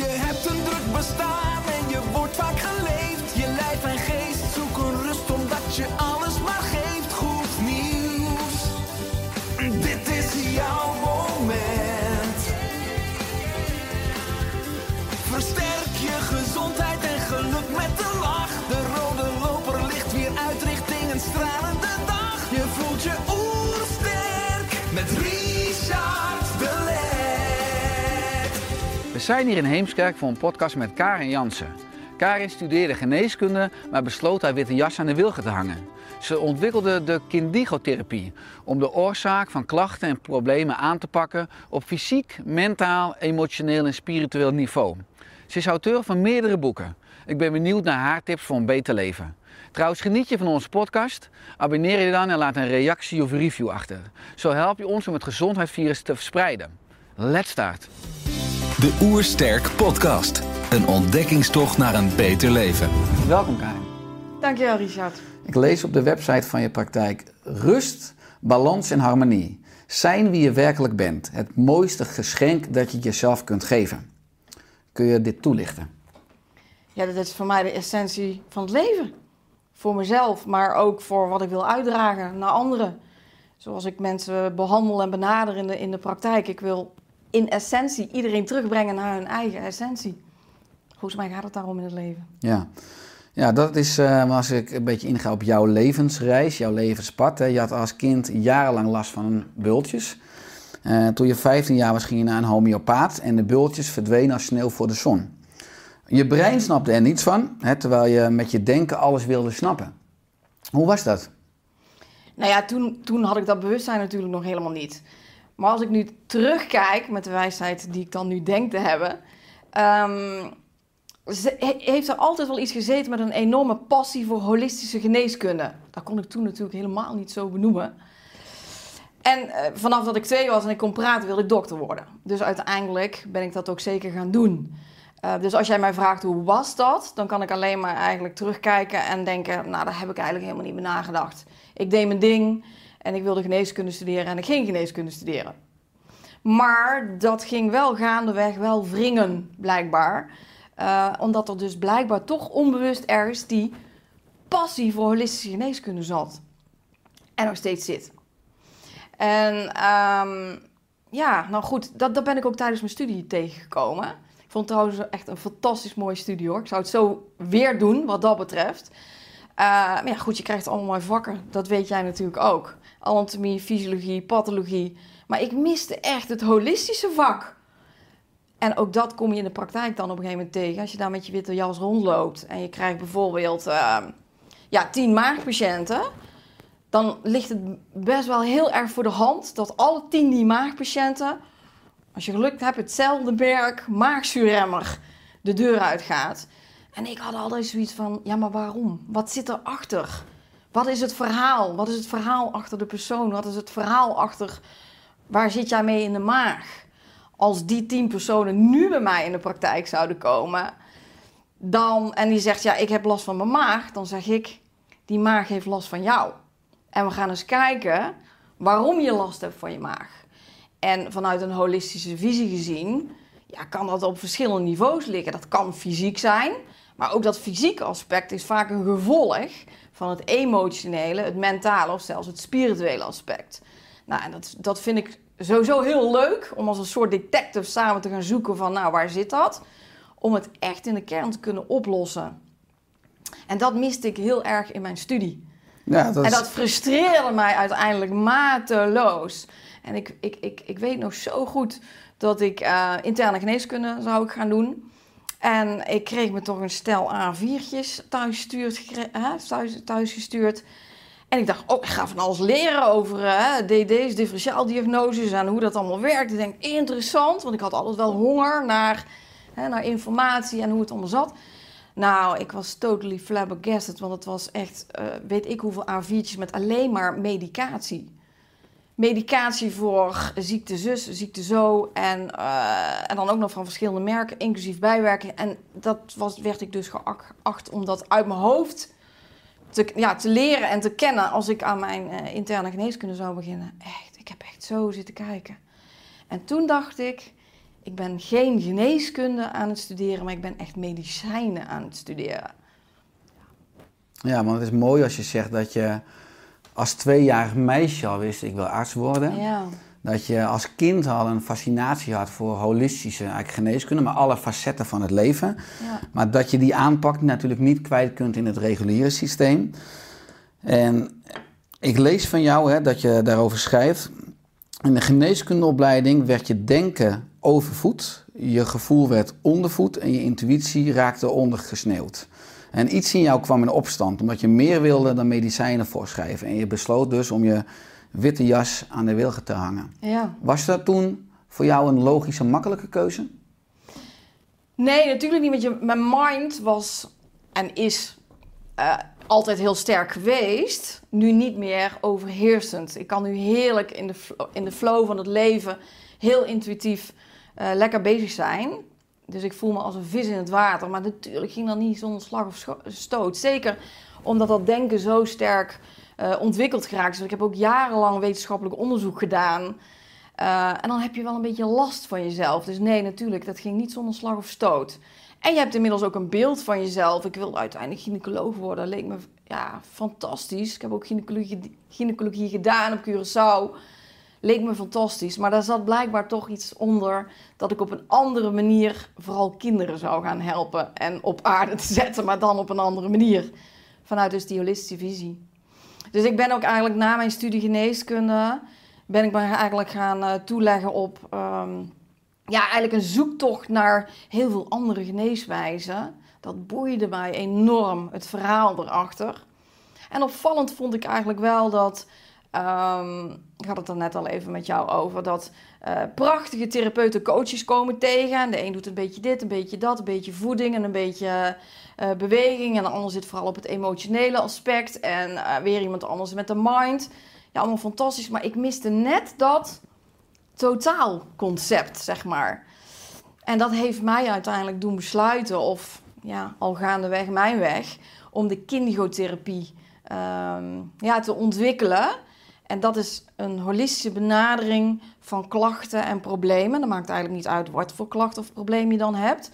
Je hebt een druk zijn hier in Heemskerk voor een podcast met Karin Jansen. Karin studeerde geneeskunde, maar besloot haar witte jas aan de wilgen te hangen. Ze ontwikkelde de kindigotherapie om de oorzaak van klachten en problemen aan te pakken op fysiek, mentaal, emotioneel en spiritueel niveau. Ze is auteur van meerdere boeken. Ik ben benieuwd naar haar tips voor een beter leven. Trouwens, geniet je van onze podcast? Abonneer je dan en laat een reactie of review achter. Zo help je ons om het gezondheidsvirus te verspreiden. Let's start! De Oersterk Podcast. Een ontdekkingstocht naar een beter leven. Welkom Karin. Dankjewel Richard. Ik lees op de website van je praktijk rust, balans en harmonie. Zijn wie je werkelijk bent. Het mooiste geschenk dat je jezelf kunt geven. Kun je dit toelichten? Ja, dat is voor mij de essentie van het leven. Voor mezelf, maar ook voor wat ik wil uitdragen naar anderen. Zoals ik mensen behandel en benader in de, in de praktijk. Ik wil in essentie iedereen terugbrengen naar hun eigen essentie. Volgens mij gaat het daarom in het leven. Ja, ja dat is uh, als ik een beetje inga op jouw levensreis, jouw levenspad. Hè. Je had als kind jarenlang last van bultjes. Uh, toen je 15 jaar was, ging je naar een homeopaat en de bultjes verdwenen als sneeuw voor de zon. Je brein snapte er niets van, hè, terwijl je met je denken alles wilde snappen. Hoe was dat? Nou ja, toen, toen had ik dat bewustzijn natuurlijk nog helemaal niet. Maar als ik nu terugkijk met de wijsheid die ik dan nu denk te hebben, um, heeft er altijd wel iets gezeten met een enorme passie voor holistische geneeskunde. Dat kon ik toen natuurlijk helemaal niet zo benoemen. En uh, vanaf dat ik twee was en ik kon praten, wilde ik dokter worden. Dus uiteindelijk ben ik dat ook zeker gaan doen. Uh, dus als jij mij vraagt hoe was dat, dan kan ik alleen maar eigenlijk terugkijken en denken, nou daar heb ik eigenlijk helemaal niet meer nagedacht. Ik deed mijn ding en ik wilde geneeskunde studeren en ik ging geneeskunde studeren. Maar dat ging wel gaandeweg wel wringen, blijkbaar. Uh, omdat er dus blijkbaar toch onbewust ergens die passie voor holistische geneeskunde zat. En nog steeds zit. En um, ja, nou goed, dat, dat ben ik ook tijdens mijn studie tegengekomen. Ik vond het trouwens echt een fantastisch mooie studie hoor. Ik zou het zo weer doen wat dat betreft. Uh, maar ja, goed, je krijgt allemaal vakken. Dat weet jij natuurlijk ook. Anatomie, fysiologie, pathologie. Maar ik miste echt het holistische vak. En ook dat kom je in de praktijk dan op een gegeven moment tegen. Als je daar met je witte jas rondloopt en je krijgt bijvoorbeeld uh, ja, tien maagpatiënten. Dan ligt het best wel heel erg voor de hand dat alle tien die maagpatiënten, als je gelukt hebt, hetzelfde merk maagzuurremmer de deur uitgaat. En ik had altijd zoiets van, ja maar waarom? Wat zit erachter? Wat is het verhaal? Wat is het verhaal achter de persoon? Wat is het verhaal achter, waar zit jij mee in de maag? als die tien personen nu bij mij in de praktijk zouden komen, dan, en die zegt, ja, ik heb last van mijn maag, dan zeg ik, die maag heeft last van jou. En we gaan eens kijken waarom je last hebt van je maag. En vanuit een holistische visie gezien, ja, kan dat op verschillende niveaus liggen. Dat kan fysiek zijn, maar ook dat fysieke aspect is vaak een gevolg van het emotionele, het mentale of zelfs het spirituele aspect. Nou, en dat, dat vind ik sowieso heel leuk om als een soort detective samen te gaan zoeken van, nou, waar zit dat? Om het echt in de kern te kunnen oplossen. En dat miste ik heel erg in mijn studie. Ja, dat En dat frustreerde mij uiteindelijk mateloos. En ik, ik, ik, ik weet nog zo goed dat ik uh, interne geneeskunde zou ik gaan doen. En ik kreeg me toch een stel A4'tjes thuis, gestuurd, thuis, gestuurd. En ik dacht, oh, ik ga van alles leren over uh, DD's, differentiaaldiagnoses en hoe dat allemaal werkt. Ik denk, interessant, want ik had altijd wel honger naar hè, naar informatie en hoe het allemaal zat. Nou, ik was totally flabbergasted, want het was echt, eh, weet ik hoeveel A4'tjes met alleen maar medicatie. Medicatie voor ziekte zus, ziekte zo en, eh, en dan ook nog van verschillende merken, inclusief bijwerken. En dat was, werd ik dus geacht om dat uit mijn hoofd te, ja, te leren en te kennen als ik aan mijn eh, interne geneeskunde zou beginnen. Echt, ik heb echt zo zitten kijken. En toen dacht ik, ik ben geen geneeskunde aan het studeren, maar ik ben echt medicijnen aan het studeren. Ja, want het is mooi als je zegt dat je als tweejarig meisje al wist, ik wil arts worden. Ja. Dat je als kind al een fascinatie had voor holistische eigenlijk geneeskunde, maar alle facetten van het leven. Ja. Maar dat je die aanpak natuurlijk niet kwijt kunt in het reguliere systeem. En ik lees van jou hè, dat je daarover schrijft. In de geneeskundeopleiding werd je denken overvoed, je gevoel werd ondervoed en je intuïtie raakte ondergesneeuwd. En iets in jou kwam in opstand, omdat je meer wilde dan medicijnen voorschrijven. En je besloot dus om je witte jas aan de wilgen te hangen. ja. Was dat toen voor jou een logische, makkelijke keuze? Nee, natuurlijk niet. Want je, mijn mind was en is eh, altijd heel sterk geweest. Nu niet meer overheersend. Ik kan nu heerlijk in de, in de flow van het leven heel intuïtief eh, lekker bezig zijn. Dus ik voel me als een vis in het water. Maar natuurlijk ging dat niet zonder slag of stoot. Zeker omdat dat denken zo sterk eh, ontwikkeld geraakt is. Want ik heb ook jarenlang wetenschappelijk onderzoek gedaan. Eh, en dan heb je wel een beetje last van jezelf. Dus nee, natuurlijk, dat ging niet zonder slag of stoot. En je hebt inmiddels ook een beeld van jezelf. Ik wilde uiteindelijk gynaecoloog worden. Dat leek me ja, fantastisch. Ik heb ook gynaecologie, gynaecologie gedaan op Curaçao. Leek me fantastisch. Maar daar zat blijkbaar toch iets onder dat ik op een andere manier vooral kinderen zou gaan helpen. En op aarde te zetten, maar dan op een andere manier. Vanuit dus die holistische visie. Dus ik ben ook eigenlijk na mijn studie geneeskunde... ben ik eigenlijk gaan eh, toeleggen op... ehm, ja, eigenlijk een zoektocht naar heel veel andere geneeswijzen. Dat boeide mij enorm, het verhaal erachter. En opvallend vond ik eigenlijk wel dat... ehm, ik had het er net al even met jou over... dat eh, prachtige therapeuten coaches komen tegen. En de een doet een beetje dit, een beetje dat, een beetje voeding en een beetje eh, beweging. En de ander zit vooral op het emotionele aspect. En eh, weer iemand anders met de mind. Ja, allemaal fantastisch. Maar ik miste net dat totaalconcept, zeg maar. En dat heeft mij uiteindelijk doen besluiten, of ja, al gaandeweg mijn weg, om de kindigotherapie ehm, ja, te ontwikkelen. En dat is een holistische benadering van klachten en problemen. Dat maakt eigenlijk niet uit wat voor klacht of probleem je dan hebt.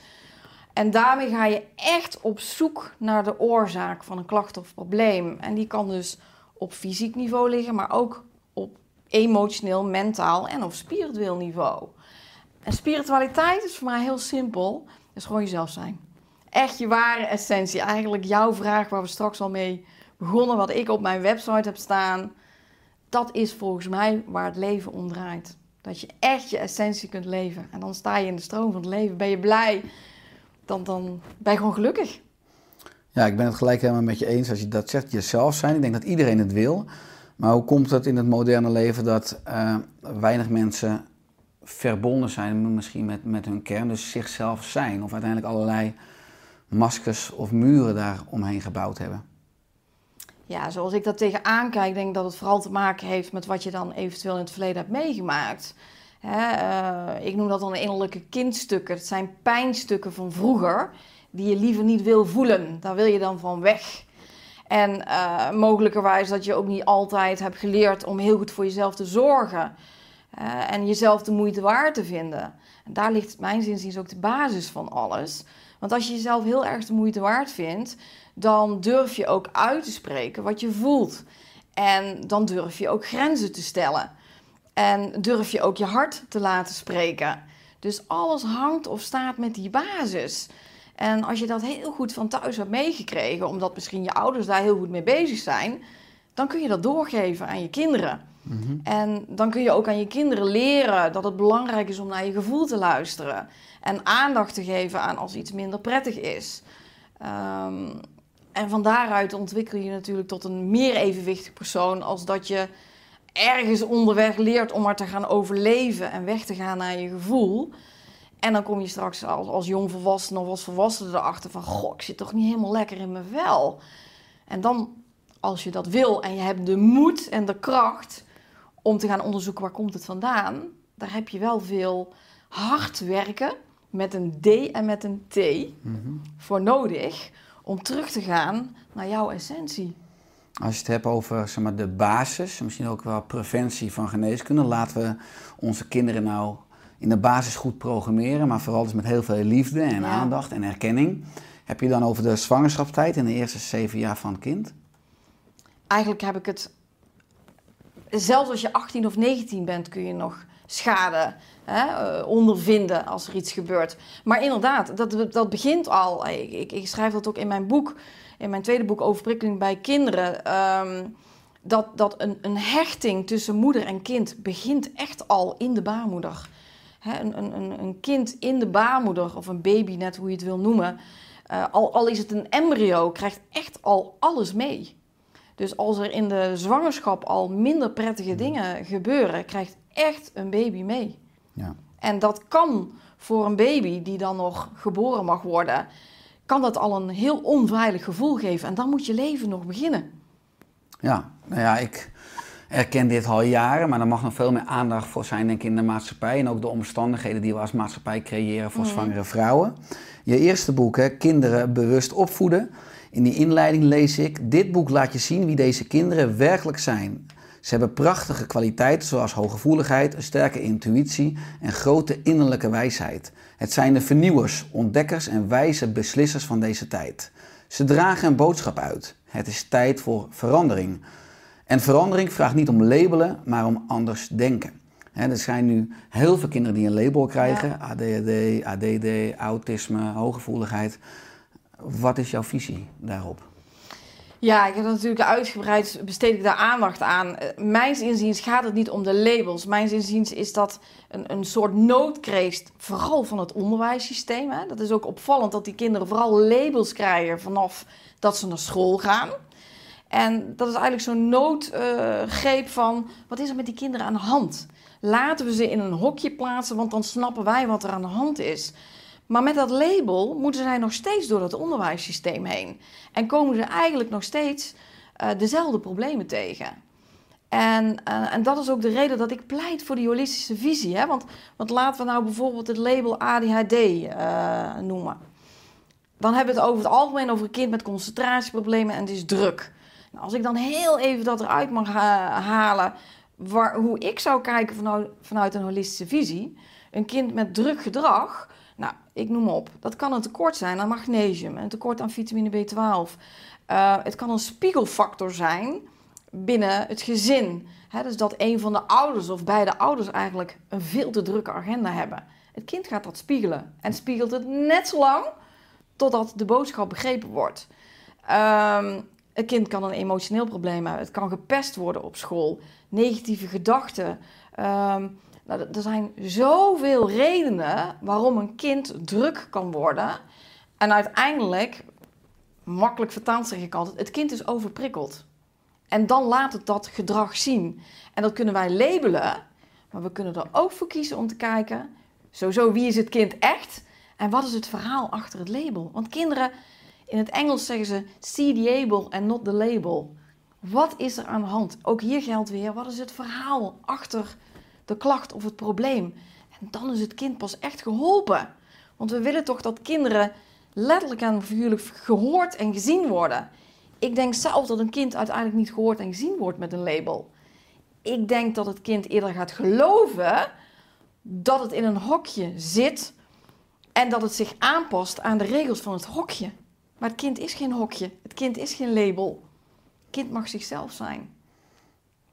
En daarmee ga je echt op zoek naar de oorzaak van een klacht of probleem. En die kan dus op fysiek niveau liggen, maar ook op emotioneel, mentaal en op spiritueel niveau. En spiritualiteit is voor mij heel simpel. Is gewoon jezelf zijn. Echt je ware essentie. Eigenlijk jouw vraag waar we straks al mee begonnen, wat ik op mijn website heb staan. Dat is volgens mij waar het leven om draait. Dat je echt je essentie kunt leven. En dan sta je in de stroom van het leven. Ben je blij? Dan, dan ben je gewoon gelukkig. Ja, ik ben het gelijk helemaal met je eens als je dat zegt, jezelf zijn. Ik denk dat iedereen het wil. Maar hoe komt het in het moderne leven dat eh, weinig mensen verbonden zijn misschien met, met hun kern, dus zichzelf zijn? Of uiteindelijk allerlei maskers of muren daar omheen gebouwd hebben? Ja, zoals ik dat tegenaan kijk, denk ik dat het vooral te maken heeft met wat je dan eventueel in het verleden hebt meegemaakt. Hè, eh, ik noem dat dan innerlijke kindstukken. Het zijn pijnstukken van vroeger die je liever niet wil voelen. Daar wil je dan van weg. En eh mogelijkerwijs dat je ook niet altijd hebt geleerd om heel goed voor jezelf te zorgen. En jezelf de moeite waard te vinden. En daar ligt mijn zinziens ook de basis van alles. Want als je jezelf heel erg de moeite waard vindt, dan durf je ook uit te spreken wat je voelt. En dan durf je ook grenzen te stellen. En durf je ook je hart te laten spreken. Dus alles hangt of staat met die basis. En als je dat heel goed van thuis hebt meegekregen, omdat misschien je ouders daar heel goed mee bezig zijn, dan kun je dat doorgeven aan je kinderen. En dan kun je ook aan je kinderen leren dat het belangrijk is om naar je gevoel te luisteren. En aandacht te geven aan als iets minder prettig is. Ehm, en van daaruit ontwikkel je natuurlijk tot een meer evenwichtig persoon als dat je ergens onderweg leert om maar te gaan overleven en weg te gaan naar je gevoel. En dan kom je straks als, als jongvolwassene of als volwassene erachter van... Goh, ik zit toch niet helemaal lekker in mijn vel. En dan, als je dat wil en je hebt de moed en de kracht om te gaan onderzoeken waar komt het vandaan... daar heb je wel veel hard werken met een D en met een T voor nodig... om terug te gaan naar jouw essentie. Als je het hebt over zeg maar, de basis, misschien ook wel preventie van geneeskunde, laten we onze kinderen nou in de basis goed programmeren, maar vooral dus met heel veel liefde en Ja. aandacht en erkenning. Heb je dan over de zwangerschapstijd in de eerste zeven jaar van het kind? eigenlijk heb ik het. Zelfs als je 18 of 19 bent, kun je nog schade hè, eh, ondervinden als er iets gebeurt. Maar inderdaad, dat, dat begint al. Ik, ik, ik schrijf dat ook in mijn boek, in mijn tweede boek Overprikkeling bij kinderen. ehm, dat dat een, een hechting tussen moeder en kind begint echt al in de baarmoeder. Hè, een, een, een- een kind in de baarmoeder, of een baby, net hoe je het wil noemen. eh, al, al is het een embryo, krijgt echt al alles mee. Dus als er in de zwangerschap al minder prettige dingen gebeuren, krijgt echt een baby mee. Ja. En dat kan voor een baby die dan nog geboren mag worden, kan dat al een heel onveilig gevoel geven. En dan moet je leven nog beginnen. Ja, nou ja, ik herken dit al jaren, maar er mag nog veel meer aandacht voor zijn, denk ik, in de maatschappij. En ook de omstandigheden die we als maatschappij creëren voor zwangere vrouwen. Je eerste boek, hè, Kinderen bewust opvoeden. In die inleiding lees ik: Dit boek laat je zien wie deze kinderen werkelijk zijn. Ze hebben prachtige kwaliteiten zoals hooggevoeligheid, een sterke intuïtie en grote innerlijke wijsheid. Het zijn de vernieuwers, ontdekkers en wijze beslissers van deze tijd. Ze dragen een boodschap uit. Het is tijd voor verandering. En verandering vraagt niet om labelen, maar om anders denken. Er zijn nu heel veel kinderen die een label krijgen: ADHD, ADD, autisme, hooggevoeligheid. Wat is jouw visie daarop? Ja, ik heb natuurlijk uitgebreid besteed ik daar aandacht aan. Eh, Mijns inziens gaat het niet om de labels. Mijns inziens is dat een, een soort noodkreet, vooral van het onderwijssysteem. Hè. Dat is ook opvallend dat die kinderen vooral labels krijgen vanaf dat ze naar school gaan. En dat is eigenlijk zo'n noodgreep van, wat is er met die kinderen aan de hand? Laten we ze in een hokje plaatsen, want dan snappen wij wat er aan de hand is. Maar met dat label moeten zij nog steeds door het onderwijssysteem heen. En komen ze eigenlijk nog steeds eh, dezelfde problemen tegen. En, eh, en dat is ook de reden dat ik pleit voor die holistische visie. Hè? Want, want laten we nou bijvoorbeeld het label ADHD eh, noemen. Dan hebben we het over het algemeen over een kind met concentratieproblemen en het is druk. Nou, als ik dan heel even dat eruit mag ha- halen, waar, hoe ik zou kijken vanuit, vanuit een holistische visie. Een kind met druk gedrag, nou, ik noem op. Dat kan een tekort zijn aan magnesium, een tekort aan vitamine B12. Eh, het kan een spiegelfactor zijn binnen het gezin. Dus dat een van de ouders of beide ouders eigenlijk een veel te drukke agenda hebben. Het kind gaat dat spiegelen en spiegelt het net zo lang totdat de boodschap begrepen wordt. Ehm een kind kan een emotioneel probleem hebben. Het kan gepest worden op school. Negatieve gedachten. Ehm, nou, er zijn zoveel redenen waarom een kind druk kan worden. En uiteindelijk, makkelijk vertaald zeg ik altijd, het kind is overprikkeld. En dan laat het dat gedrag zien. En dat kunnen wij labelen, maar we kunnen er ook voor kiezen om te kijken, sowieso wie is het kind echt en wat is het verhaal achter het label. Want kinderen, in het Engels zeggen ze see the able and not the label. Wat is er aan de hand? Ook hier geldt weer, wat is het verhaal achter de klacht of het probleem? En dan is het kind pas echt geholpen. Want we willen toch dat kinderen letterlijk en figuurlijk gehoord en gezien worden. Ik denk zelf dat een kind uiteindelijk niet gehoord en gezien wordt met een label. Ik denk dat het kind eerder gaat geloven dat het in een hokje zit en dat het zich aanpast aan de regels van het hokje. Maar het kind is geen hokje, het kind is geen label. Het kind mag zichzelf zijn.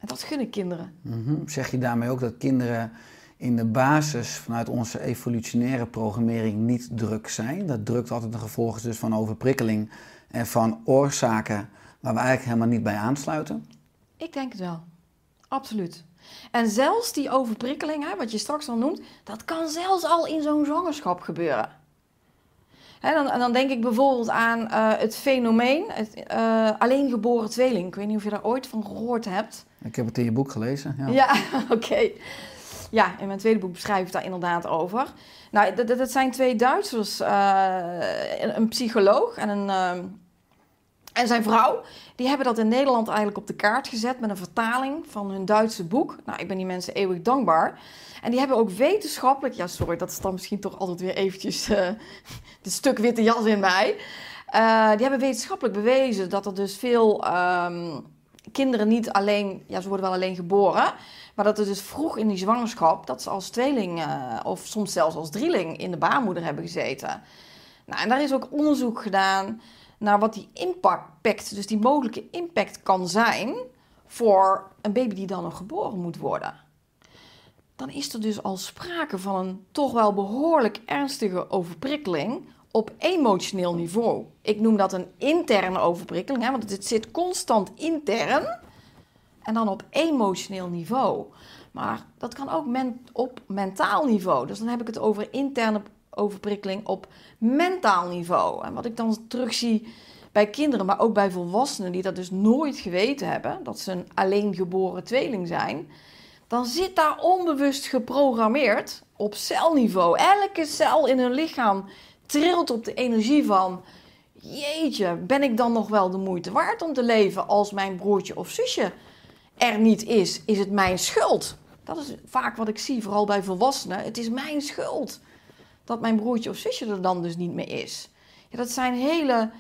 En dat gun ik kinderen. Mhm. Zeg je daarmee ook dat kinderen in de basis vanuit onze evolutionaire programmering niet druk zijn? Dat druk altijd een gevolg is dus van overprikkeling en van oorzaken waar we eigenlijk helemaal niet bij aansluiten? Ik denk het wel. Absoluut. En zelfs die overprikkeling, hè, wat je straks al noemt, dat kan zelfs al in zo'n zwangerschap gebeuren. Hè, dan, en dan denk ik bijvoorbeeld aan eh, het fenomeen, het eh, alleengeboren tweeling. Ik weet niet of je daar ooit van gehoord hebt. Ik heb het in je boek gelezen. Ja. Oké. Ja, in mijn tweede boek beschrijf ik daar inderdaad over. Nou, dat, dat- zijn twee Duitsers, eh, een, psycholoog en, een, ehm, en zijn vrouw. Die hebben dat in Nederland eigenlijk op de kaart gezet met een vertaling van hun Duitse boek. Nou, ik ben die mensen eeuwig dankbaar. En die hebben ook wetenschappelijk, ja sorry, dat is dan misschien toch altijd weer eventjes eh het stuk witte jas in mij. Eh, die hebben wetenschappelijk bewezen dat er dus veel ehm, kinderen niet alleen, ja ze worden wel alleen geboren, maar dat er dus vroeg in die zwangerschap, dat ze als tweeling eh, of soms zelfs als drieling in de baarmoeder hebben gezeten. Nou, en daar is ook onderzoek gedaan naar wat die impact, dus die mogelijke impact kan zijn voor een baby die dan nog geboren moet worden. Dan is er dus al sprake van een toch wel behoorlijk ernstige overprikkeling op emotioneel niveau. Ik noem dat een interne overprikkeling, hè, want het zit constant intern en dan op emotioneel niveau. Maar dat kan ook men- op mentaal niveau. Dus dan heb ik het over interne overprikkeling op mentaal niveau. En wat ik dan terugzie bij kinderen, maar ook bij volwassenen die dat dus nooit geweten hebben, dat ze een alleen geboren tweeling zijn, dan zit daar onbewust geprogrammeerd op celniveau. Elke cel in hun lichaam trilt op de energie van: Jeetje, ben ik dan nog wel de moeite waard om te leven als mijn broertje of zusje er niet is? Is het mijn schuld? Dat is vaak wat ik zie, vooral bij volwassenen. Het is mijn schuld dat mijn broertje of zusje er dan dus niet meer is. Ja, dat zijn hele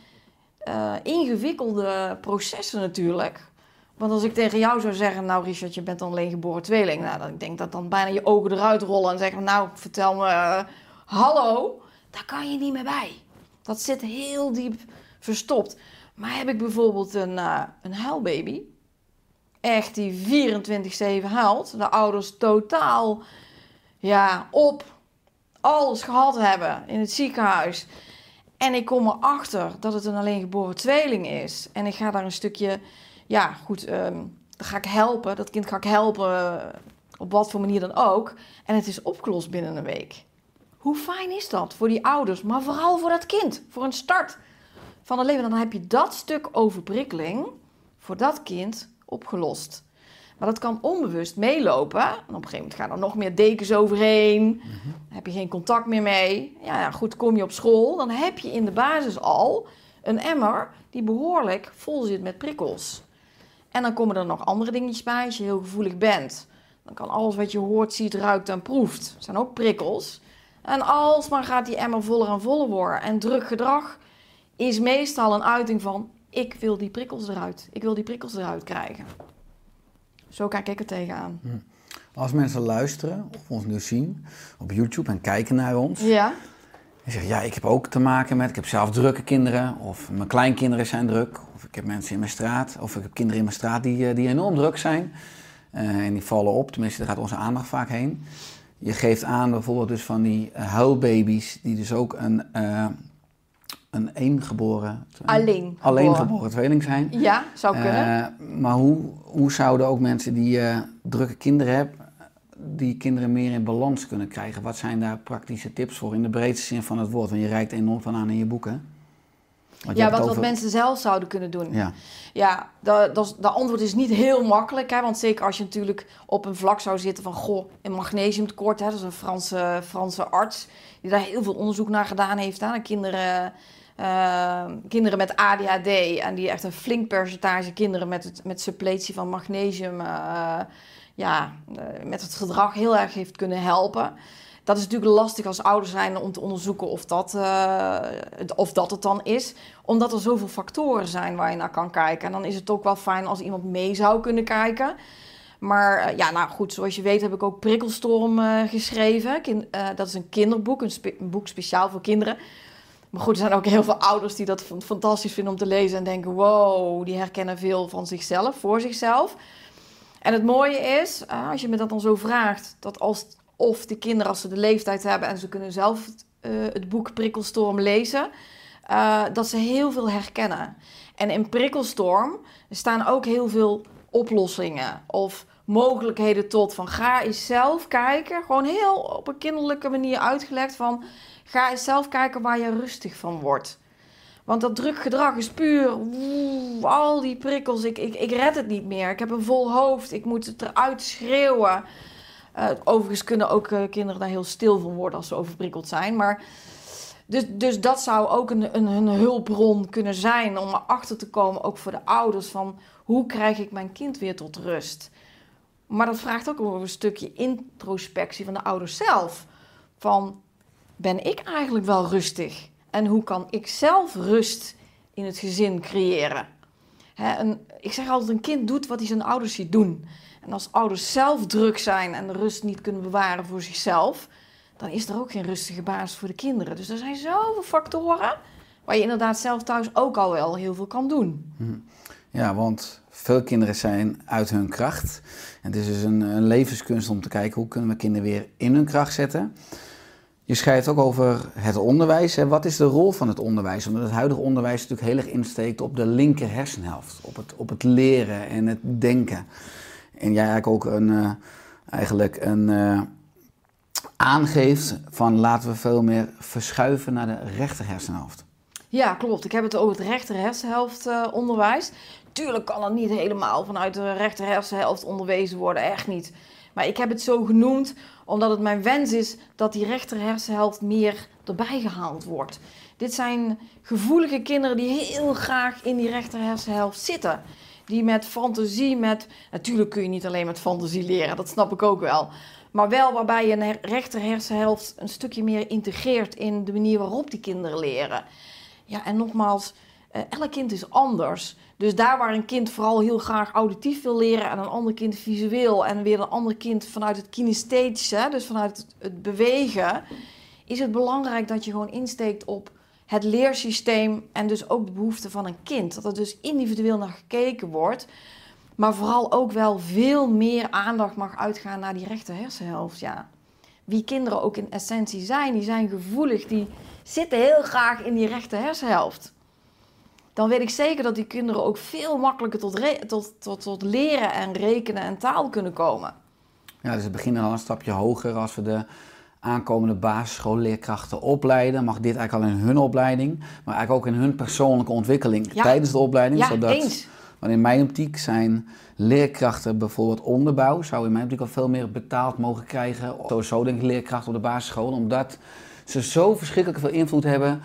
eh, ingewikkelde processen natuurlijk. Want als ik tegen jou zou zeggen, nou Richard, je bent dan alleen geboren tweeling. Nou, dan ik denk dat dan bijna je ogen eruit rollen en zeggen, nou vertel me, eh, hallo. Daar kan je niet meer bij. Dat zit heel diep verstopt. Maar heb ik bijvoorbeeld een, eh, een huilbaby, echt die 24-7 huilt, de ouders totaal ja, op alles gehad hebben in het ziekenhuis. En ik kom erachter dat het een alleen geboren tweeling is. En ik ga daar een stukje, ja goed, dan ga ik helpen. Dat kind ga ik helpen, eh, op wat voor manier dan ook. En het is opgelost binnen een week. Hoe fijn is dat voor die ouders, maar vooral voor dat kind, voor een start van het leven. Dan heb je dat stuk overprikkeling voor dat kind opgelost. Maar dat kan onbewust meelopen. En op een gegeven moment gaan er nog meer dekens overheen. Dan heb je geen contact meer mee. Ja, ja, goed, kom je op school, dan heb je in de basis al een emmer die behoorlijk vol zit met prikkels. En dan komen er nog andere dingetjes bij. Als je heel gevoelig bent, dan kan alles wat je hoort, ziet, ruikt en proeft. zijn ook prikkels. En alsmaar gaat die emmer voller en voller worden. En druk gedrag is meestal een uiting van... ik wil die prikkels eruit. Ik wil die prikkels eruit krijgen. Zo kijk ik er tegenaan. Als mensen luisteren of ons nu zien op YouTube en kijken naar ons. Ja, En zeggen, ja, ik heb ook te maken met, ik heb zelf drukke kinderen. Of mijn kleinkinderen zijn druk. Of ik heb mensen in mijn straat. Of ik heb kinderen in mijn straat die, eh, die enorm druk zijn. Eh, en die vallen op, tenminste daar gaat onze aandacht vaak heen. Je geeft aan bijvoorbeeld dus van die eh, huilbaby's die dus ook een, eh een eengeboren... alleen Alleen geboren. tweeling zijn. Ja, zou kunnen. Eh, maar hoe, hoe zouden ook mensen die drukke kinderen hebben, die kinderen meer in balans kunnen krijgen? Wat zijn daar praktische tips voor in de breedste zin van het woord? Want je reikt enorm van aan in je boeken. Want ja, wat, wat mensen zelf zouden kunnen doen. Ja, Ja, dat, dat, antwoord is niet heel makkelijk. Hè? Want zeker als je natuurlijk op een vlak zou zitten van... goh, een magnesiumtekort. Hè? Dat is een Franse, Franse arts die daar heel veel onderzoek naar gedaan heeft. Naar kinderen, eh, kinderen met ADHD. En die echt een flink percentage kinderen met, het, met suppletie van magnesium... eh, ja, eh, met het gedrag heel erg heeft kunnen helpen. Dat is natuurlijk lastig als ouders zijn om te onderzoeken of dat, eh, of dat het dan is. Omdat er zoveel factoren zijn waar je naar kan kijken. En dan is het ook wel fijn als iemand mee zou kunnen kijken. Maar eh, ja, nou goed, zoals je weet heb ik ook Prikkelstorm eh, geschreven. Dat is een kinderboek, een, een boek speciaal voor kinderen. Maar goed, er zijn ook heel veel ouders die dat fan- fantastisch vinden om te lezen. En denken, wow, die herkennen veel van zichzelf, voor zichzelf. En het mooie is, als je me dat dan zo vraagt, dat als of de kinderen als ze de leeftijd hebben en ze kunnen zelf eh, het boek Prikkelstorm lezen, eh, dat ze heel veel herkennen. En in Prikkelstorm staan ook heel veel oplossingen of mogelijkheden tot van ga eens zelf kijken, gewoon heel op een kinderlijke manier uitgelegd van ga eens zelf kijken waar je rustig van wordt. Want dat druk gedrag is puur al die prikkels. Ik, ik, ik red het niet meer. Ik heb een vol hoofd. Ik moet het eruit schreeuwen. Eh, overigens kunnen ook eh, kinderen daar heel stil van worden als ze overprikkeld zijn. Maar dus, dus dat zou ook een, een, een hulpbron kunnen zijn om erachter te komen, ook voor de ouders, van hoe krijg ik mijn kind weer tot rust. Maar dat vraagt ook over een stukje introspectie van de ouders zelf. Van, ben ik eigenlijk wel rustig? En hoe kan ik zelf rust in het gezin creëren? Een, ik zeg altijd, een kind doet wat hij zijn ouders ziet doen. En als ouders zelf druk zijn en de rust niet kunnen bewaren voor zichzelf, dan is er ook geen rustige basis voor de kinderen. Dus er zijn zoveel factoren waar je inderdaad zelf thuis ook al wel heel veel kan doen. Ja, want veel kinderen zijn uit hun kracht. En het is dus een, een levenskunst om te kijken hoe kunnen we kinderen weer in hun kracht zetten. Je schrijft ook over het onderwijs. Wat is de rol van het onderwijs? Omdat het huidige onderwijs natuurlijk heel erg insteekt op de linker hersenhelft. Op het, op het leren en het denken. En jij eigenlijk ook een, eh, eigenlijk een, eh, aangeeft van laten we veel meer verschuiven naar de rechter hersenhelft. Ja, klopt. Ik heb het over het rechter hersenhelft eh, onderwijs. Tuurlijk kan het niet helemaal vanuit de rechter hersenhelft onderwezen worden, echt niet. Maar ik heb het zo genoemd omdat het mijn wens is dat die rechter hersenhelft meer erbij gehaald wordt. Dit zijn gevoelige kinderen die heel graag in die rechter hersenhelft zitten. Die met fantasie, met... Natuurlijk kun je niet alleen met fantasie leren, dat snap ik ook wel. Maar wel waarbij je een rechter hersenhelft een stukje meer integreert in de manier waarop die kinderen leren. Ja, en nogmaals, eh, elk kind is anders. Dus daar waar een kind vooral heel graag auditief wil leren en een ander kind visueel en weer een ander kind vanuit het kinesthetische, dus vanuit het, het bewegen, is het belangrijk dat je gewoon insteekt op het leersysteem en dus ook de behoeften van een kind. Dat er dus individueel naar gekeken wordt, maar vooral ook wel veel meer aandacht mag uitgaan naar die rechter hersenhelft. Ja. Wie kinderen ook in essentie zijn, die zijn gevoelig, die zitten heel graag in die rechter hersenhelft. Dan weet ik zeker dat die kinderen ook veel makkelijker tot, tot, tot, tot leren en rekenen en taal kunnen komen. Ja, dus we beginnen al een stapje hoger als we de aankomende basisschoolleerkrachten opleiden. Mag dit eigenlijk al in hun opleiding, maar eigenlijk ook in hun persoonlijke ontwikkeling Ja. tijdens de opleiding. Ja, zodat, eens. Want in mijn optiek zijn leerkrachten bijvoorbeeld onderbouw, zou in mijn optiek al veel meer betaald mogen krijgen. Sowieso denk ik leerkrachten op de basisschool, omdat ze zo verschrikkelijk veel invloed hebben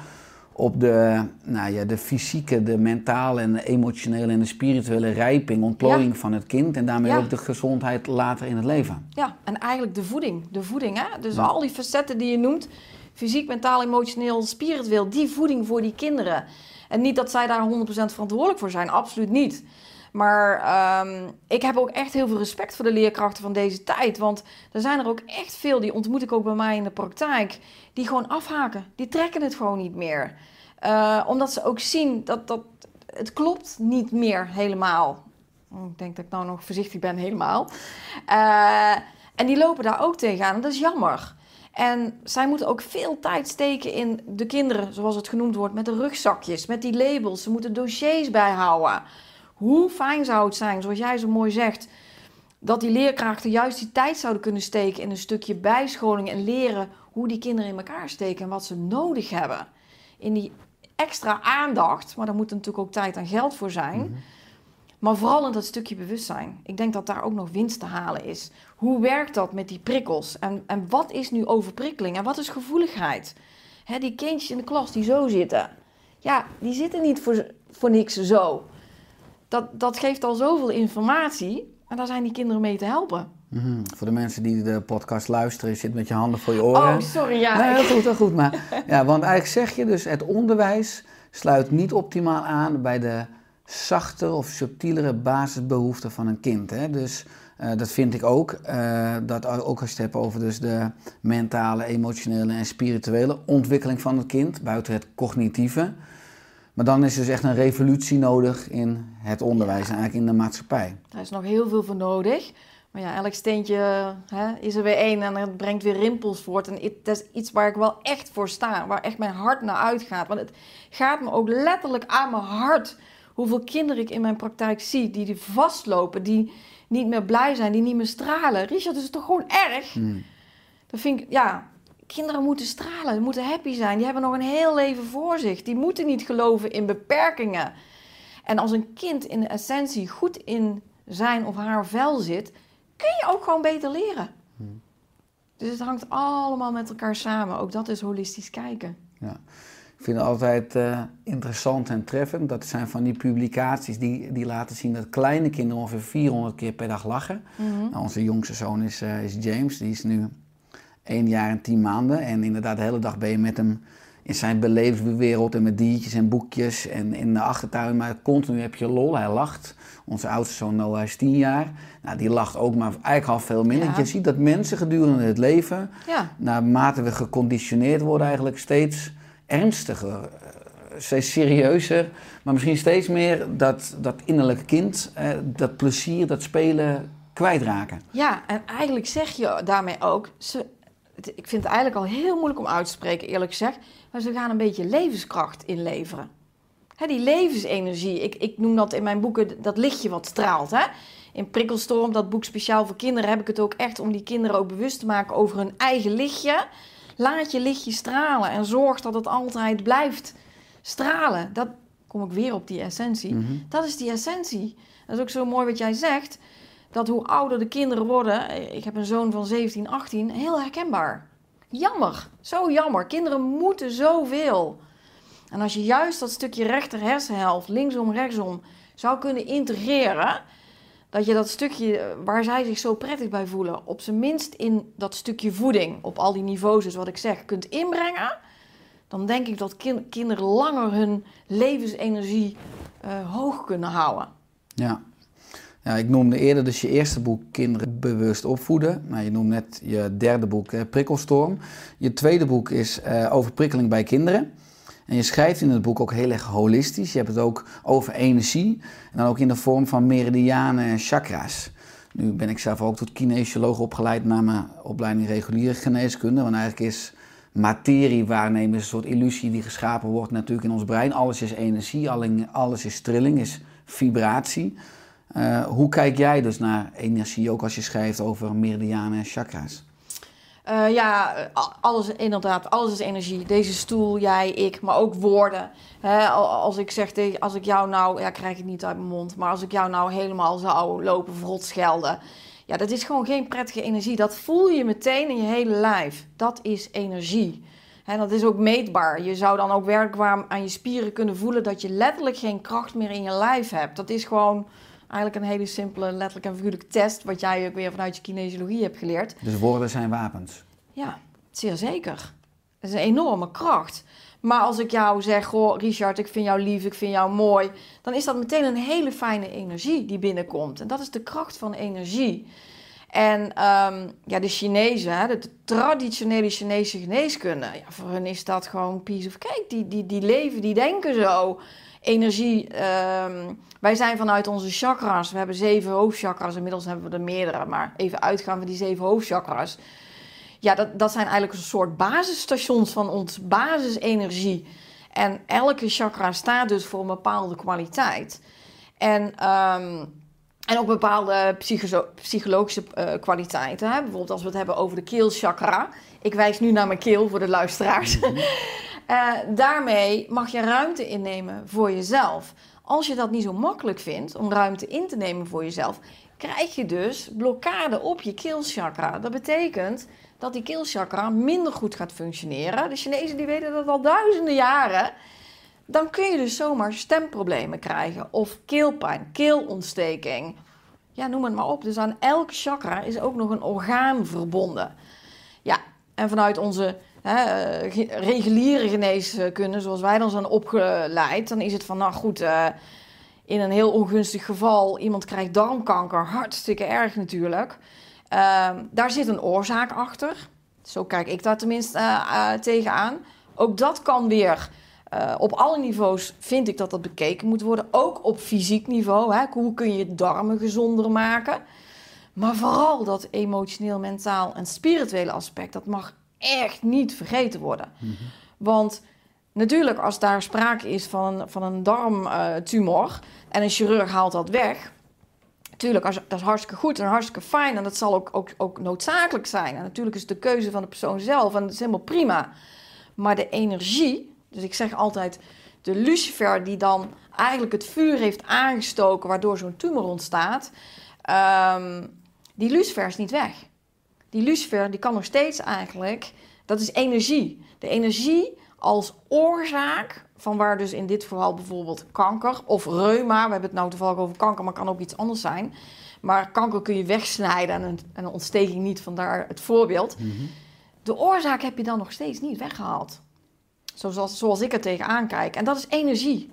op de, nou ja, de fysieke, de mentale en de emotionele en de spirituele rijping, ontplooiing van het kind en daarmee Ja. ook de gezondheid later in het leven. Ja, en eigenlijk de voeding. De voeding, hè? Dus Ja. al die facetten die je noemt, fysiek, mentaal, emotioneel, spiritueel, die voeding voor die kinderen. En niet dat zij daar 100% verantwoordelijk voor zijn, absoluut niet. Maar ehm, ik heb ook echt heel veel respect voor de leerkrachten van deze tijd. Want er zijn er ook echt veel, die ontmoet ik ook bij mij in de praktijk, die gewoon afhaken. Die trekken het gewoon niet meer. Eh, omdat ze ook zien dat, dat het klopt niet meer helemaal. Ik denk dat ik nou nog voorzichtig ben helemaal. Eh, en die lopen daar ook tegenaan en dat is jammer. En zij moeten ook veel tijd steken in de kinderen, zoals het genoemd wordt, met de rugzakjes, met die labels. Ze moeten dossiers bijhouden. Hoe fijn zou het zijn, zoals jij zo mooi zegt, dat die leerkrachten juist die tijd zouden kunnen steken in een stukje bijscholing en leren hoe die kinderen in elkaar steken en wat ze nodig hebben. In die extra aandacht, maar daar moet natuurlijk ook tijd en geld voor zijn. Maar vooral in dat stukje bewustzijn. Ik denk dat daar ook nog winst te halen is. Hoe werkt dat met die prikkels? En, en wat is nu overprikkeling? En wat is gevoeligheid? Hè, die kindjes in de klas die zo zitten. Ja, die zitten niet voor, voor niks zo. Dat, dat geeft al zoveel informatie. En daar zijn die kinderen mee te helpen. Mhm. Voor de mensen die de podcast luisteren, je zit met je handen voor je oren. Oh, sorry, ja. Nee, heel goed, heel goed. Maar, ja, want eigenlijk zeg je dus, het onderwijs sluit niet optimaal aan bij de zachtere of subtielere basisbehoeften van een kind. Hè? Dus eh, dat vind ik ook. eh, dat ook als je het hebt over dus de mentale, emotionele en spirituele ontwikkeling van het kind, buiten het cognitieve. Maar dan is dus echt een revolutie nodig in het onderwijs en eigenlijk in de maatschappij. Daar is nog heel veel voor nodig. Maar ja, elk steentje hè, is er weer één en het brengt weer rimpels voort. En dat is iets waar ik wel echt voor sta, waar echt mijn hart naar uitgaat. Want het gaat me ook letterlijk aan mijn hart hoeveel kinderen ik in mijn praktijk zie die, die vastlopen, die niet meer blij zijn, die niet meer stralen. Richard, dat is toch gewoon erg? Dat vind ik, ja, kinderen moeten stralen, moeten happy zijn. Die hebben nog een heel leven voor zich. Die moeten niet geloven in beperkingen. En als een kind in de essentie goed in zijn of haar vel zit, kun je ook gewoon beter leren. Dus het hangt allemaal met elkaar samen. Ook dat is holistisch kijken. Ja. Ik vind het altijd eh, interessant en treffend. Dat zijn van die publicaties die, die laten zien dat kleine kinderen ongeveer 400 keer per dag lachen. nou, onze jongste zoon is, eh, is James, die is nu één jaar en tien maanden. En inderdaad, de hele dag ben je met hem in zijn belevingswereld en met diertjes en boekjes en in de achtertuin. Maar continu heb je lol, hij lacht. Onze oudste zoon Noah is tien jaar. Nou, die lacht ook, maar eigenlijk al veel minder. Ja. Je ziet dat mensen gedurende het leven, Ja, naarmate we geconditioneerd worden, eigenlijk steeds ernstiger, eh, steeds serieuzer. Maar misschien steeds meer dat, dat innerlijke kind, eh, dat plezier, dat spelen kwijtraken. ja, en eigenlijk zeg je daarmee ook... Ze, het- ik vind het eigenlijk al heel moeilijk om uit te spreken, eerlijk gezegd. Maar ze gaan een beetje levenskracht inleveren. Hè, die levensenergie. Ik, ik noem dat in mijn boeken dat lichtje wat straalt. Hè? In Prikkelstorm, dat boek speciaal voor kinderen, heb ik het ook echt om die kinderen ook bewust te maken over hun eigen lichtje. Laat je lichtje stralen en zorg dat het altijd blijft stralen. Dat kom ik weer op die essentie. Dat is die essentie. Dat is ook zo mooi wat jij zegt. Dat hoe ouder de kinderen worden, ik heb een zoon van 17, 18, heel herkenbaar. Jammer, zo jammer. Kinderen moeten zoveel. En als je juist dat stukje rechter hersenhelft, linksom, rechtsom, zou kunnen integreren, dat je dat stukje eh, waar zij zich zo prettig bij voelen, op zijn minst in dat stukje voeding, op al die niveaus, dus wat ik zeg, kunt inbrengen, dan denk ik dat kin- kinderen langer hun levensenergie eh, hoog kunnen houden. Ja. Ja, ik noemde eerder dus je eerste boek Kinderen bewust opvoeden. Nou, je noemt net je derde boek eh, Prikkelstorm. Je tweede boek is eh, over prikkeling bij kinderen. En je schrijft in het boek ook heel erg holistisch. Je hebt het ook over energie. En dan ook in de vorm van meridianen en chakra's. Nu ben ik zelf ook tot kinesioloog opgeleid na mijn opleiding reguliere geneeskunde. Want eigenlijk is materie waarnemen een soort illusie die geschapen wordt natuurlijk in ons brein. Alles is energie, alles is trilling, is vibratie. Eh, hoe kijk jij dus naar energie, ook als je schrijft over meridianen en chakra's? Eh, ja, alles inderdaad, alles is energie. Deze stoel, jij, ik, maar ook woorden. Als ik zeg als ik jou nou, ja, krijg ik niet uit mijn mond, maar als ik jou nou helemaal zou lopen verrot schelden, ja, dat is gewoon geen prettige energie. Dat voel je meteen in je hele lijf. Dat is energie. Hè, dat is ook meetbaar. Je zou dan ook werkbaar aan je spieren kunnen voelen dat je letterlijk geen kracht meer in je lijf hebt. Dat is gewoon eigenlijk een hele simpele letterlijk en figuurlijk test, wat jij ook weer vanuit je kinesiologie hebt geleerd. Dus woorden zijn wapens. Ja, zeer zeker. Dat is een enorme kracht. Maar als ik jou zeg, goh, Richard, ik vind jou lief, ik vind jou mooi, dan is dat meteen een hele fijne energie die binnenkomt. En dat is de kracht van energie. En ehm, ja, de Chinezen, hè, de traditionele Chinese geneeskunde, ja, voor hen is dat gewoon piece of cake. Die, die, die leven, die denken zo. Energie, ehm, wij zijn vanuit onze chakras, we hebben zeven hoofdchakras, inmiddels hebben we er meerdere, maar even uitgaan van die zeven hoofdchakras. Ja, dat, dat zijn eigenlijk een soort basisstations van ons basisenergie. En elke chakra staat dus voor een bepaalde kwaliteit. En, ehm, en ook bepaalde psycho- psychologische eh, kwaliteiten. Hè? Bijvoorbeeld als we het hebben over de keelchakra. Ik wijs nu naar mijn keel voor de luisteraars. Eh, daarmee mag je ruimte innemen voor jezelf. Als je dat niet zo makkelijk vindt om ruimte in te nemen voor jezelf, krijg je dus blokkade op je keelchakra. Dat betekent dat die keelchakra minder goed gaat functioneren. De Chinezen die weten dat al duizenden jaren. Dan kun je dus zomaar stemproblemen krijgen of keelpijn, keelontsteking. Ja, noem het maar op. Dus aan elk chakra is ook nog een orgaan verbonden. Ja, en vanuit onze hè, eh, reguliere geneeskunde, zoals wij dan zijn opgeleid, dan is het van, nou goed, eh, in een heel ongunstig geval, iemand krijgt darmkanker, hartstikke erg natuurlijk. Ehm, daar zit een oorzaak achter. Zo kijk ik daar tenminste eh, tegenaan. Ook dat kan weer op alle niveaus, vind ik dat dat bekeken moet worden. Ook op fysiek niveau. Hè? Hoe kun je darmen gezonder maken? Maar vooral dat emotioneel, mentaal en spirituele aspect, dat mag echt niet vergeten worden. Want natuurlijk, als daar sprake is van, van een darmtumor en een chirurg haalt dat weg, Tuurlijk, als, dat is hartstikke goed en hartstikke fijn en dat zal ook, ook, ook noodzakelijk zijn. En natuurlijk is het de keuze van de persoon zelf en dat is helemaal prima. Maar de energie, dus ik zeg altijd, de lucifer die dan eigenlijk het vuur heeft aangestoken waardoor zo'n tumor ontstaat, ehm, die lucifer is niet weg. Die lucifer, die kan nog steeds eigenlijk, dat is energie. De energie als oorzaak van waar dus in dit geval bijvoorbeeld kanker of reuma, we hebben het nou toevallig over kanker, maar kan ook iets anders zijn. Maar kanker kun je wegsnijden en een, en een ontsteking niet, vandaar het voorbeeld. De oorzaak heb je dan nog steeds niet weggehaald. Zoals, zoals ik er tegenaan kijk. En dat is energie.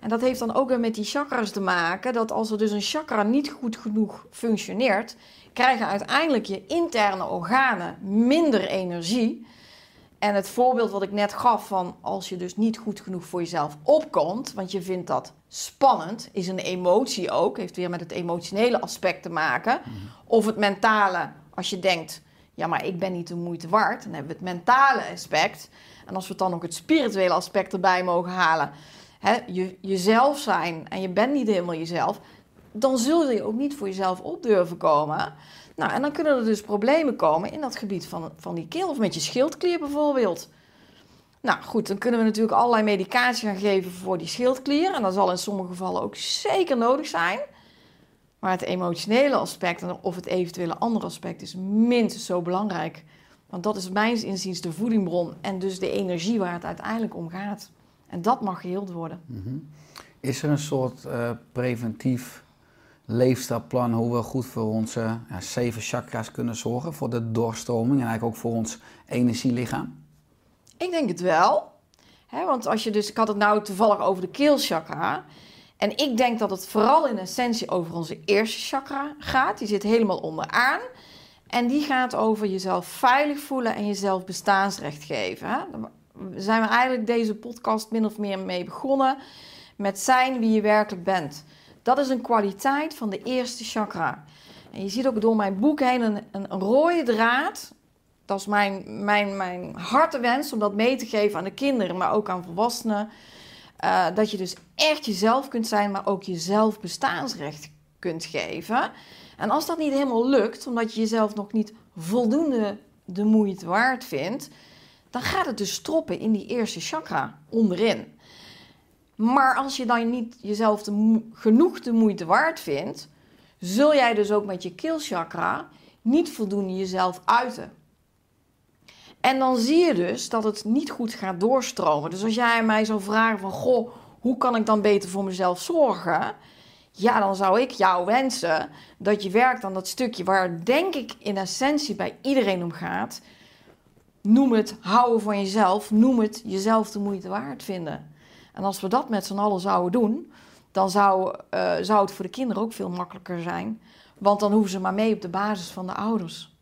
En dat heeft dan ook weer met die chakras te maken. Dat als er dus een chakra niet goed genoeg functioneert, krijgen uiteindelijk je interne organen minder energie. En het voorbeeld wat ik net gaf van als je dus niet goed genoeg voor jezelf opkomt, want je vindt dat spannend, is een emotie ook, heeft weer met het emotionele aspect te maken. Of het mentale, als je denkt, ja maar ik ben niet de moeite waard, dan hebben we het mentale aspect. En als we dan ook het spirituele aspect erbij mogen halen, hè, je, jezelf zijn en je bent niet helemaal jezelf, dan zul je ook niet voor jezelf op durven komen. Nou, en dan kunnen er dus problemen komen in dat gebied van, van die keel of met je schildklier bijvoorbeeld. Nou goed, dan kunnen we natuurlijk allerlei medicatie gaan geven voor die schildklier. En dat zal in sommige gevallen ook zeker nodig zijn. Maar het emotionele aspect of het eventuele andere aspect is minstens zo belangrijk. Want dat is mijns inziens de voedingbron en dus de energie waar het uiteindelijk om gaat. En dat mag geheeld worden. Is er een soort eh, preventief leefstijlplan hoe we goed voor onze ja, zeven chakras kunnen zorgen? Voor de doorstroming en eigenlijk ook voor ons energielichaam? Ik denk het wel. Want als je dus, ik had het nou toevallig over de keelchakra. En ik denk dat het vooral in essentie over onze eerste chakra gaat. Die zit helemaal onderaan. En die gaat over jezelf veilig voelen en jezelf bestaansrecht geven. Daar zijn we eigenlijk deze podcast min of meer mee begonnen. Met zijn wie je werkelijk bent. Dat is een kwaliteit van de eerste chakra. En je ziet ook door mijn boek heen een, een, rode draad. Dat is mijn, mijn, mijn hartewens om dat mee te geven aan de kinderen, maar ook aan volwassenen. Uh, dat je dus echt jezelf kunt zijn, maar ook jezelf bestaansrecht kunt geven. En als dat niet helemaal lukt, omdat je jezelf nog niet voldoende de moeite waard vindt, dan gaat het dus stroppen in die eerste chakra onderin. Maar als je dan niet jezelf genoeg de moeite waard vindt, zul jij dus ook met je keelchakra niet voldoende jezelf uiten. En dan zie je dus dat het niet goed gaat doorstromen. Dus als jij mij zou vragen van, goh, hoe kan ik dan beter voor mezelf zorgen? Ja, dan zou ik jou wensen dat je werkt aan dat stukje waar denk ik in essentie bij iedereen om gaat. Noem het houden van jezelf, noem het jezelf de moeite waard vinden. En als we dat met z'n allen zouden doen, dan zou, uh, zou het voor de kinderen ook veel makkelijker zijn. Want dan hoeven ze maar mee op de basis van de ouders.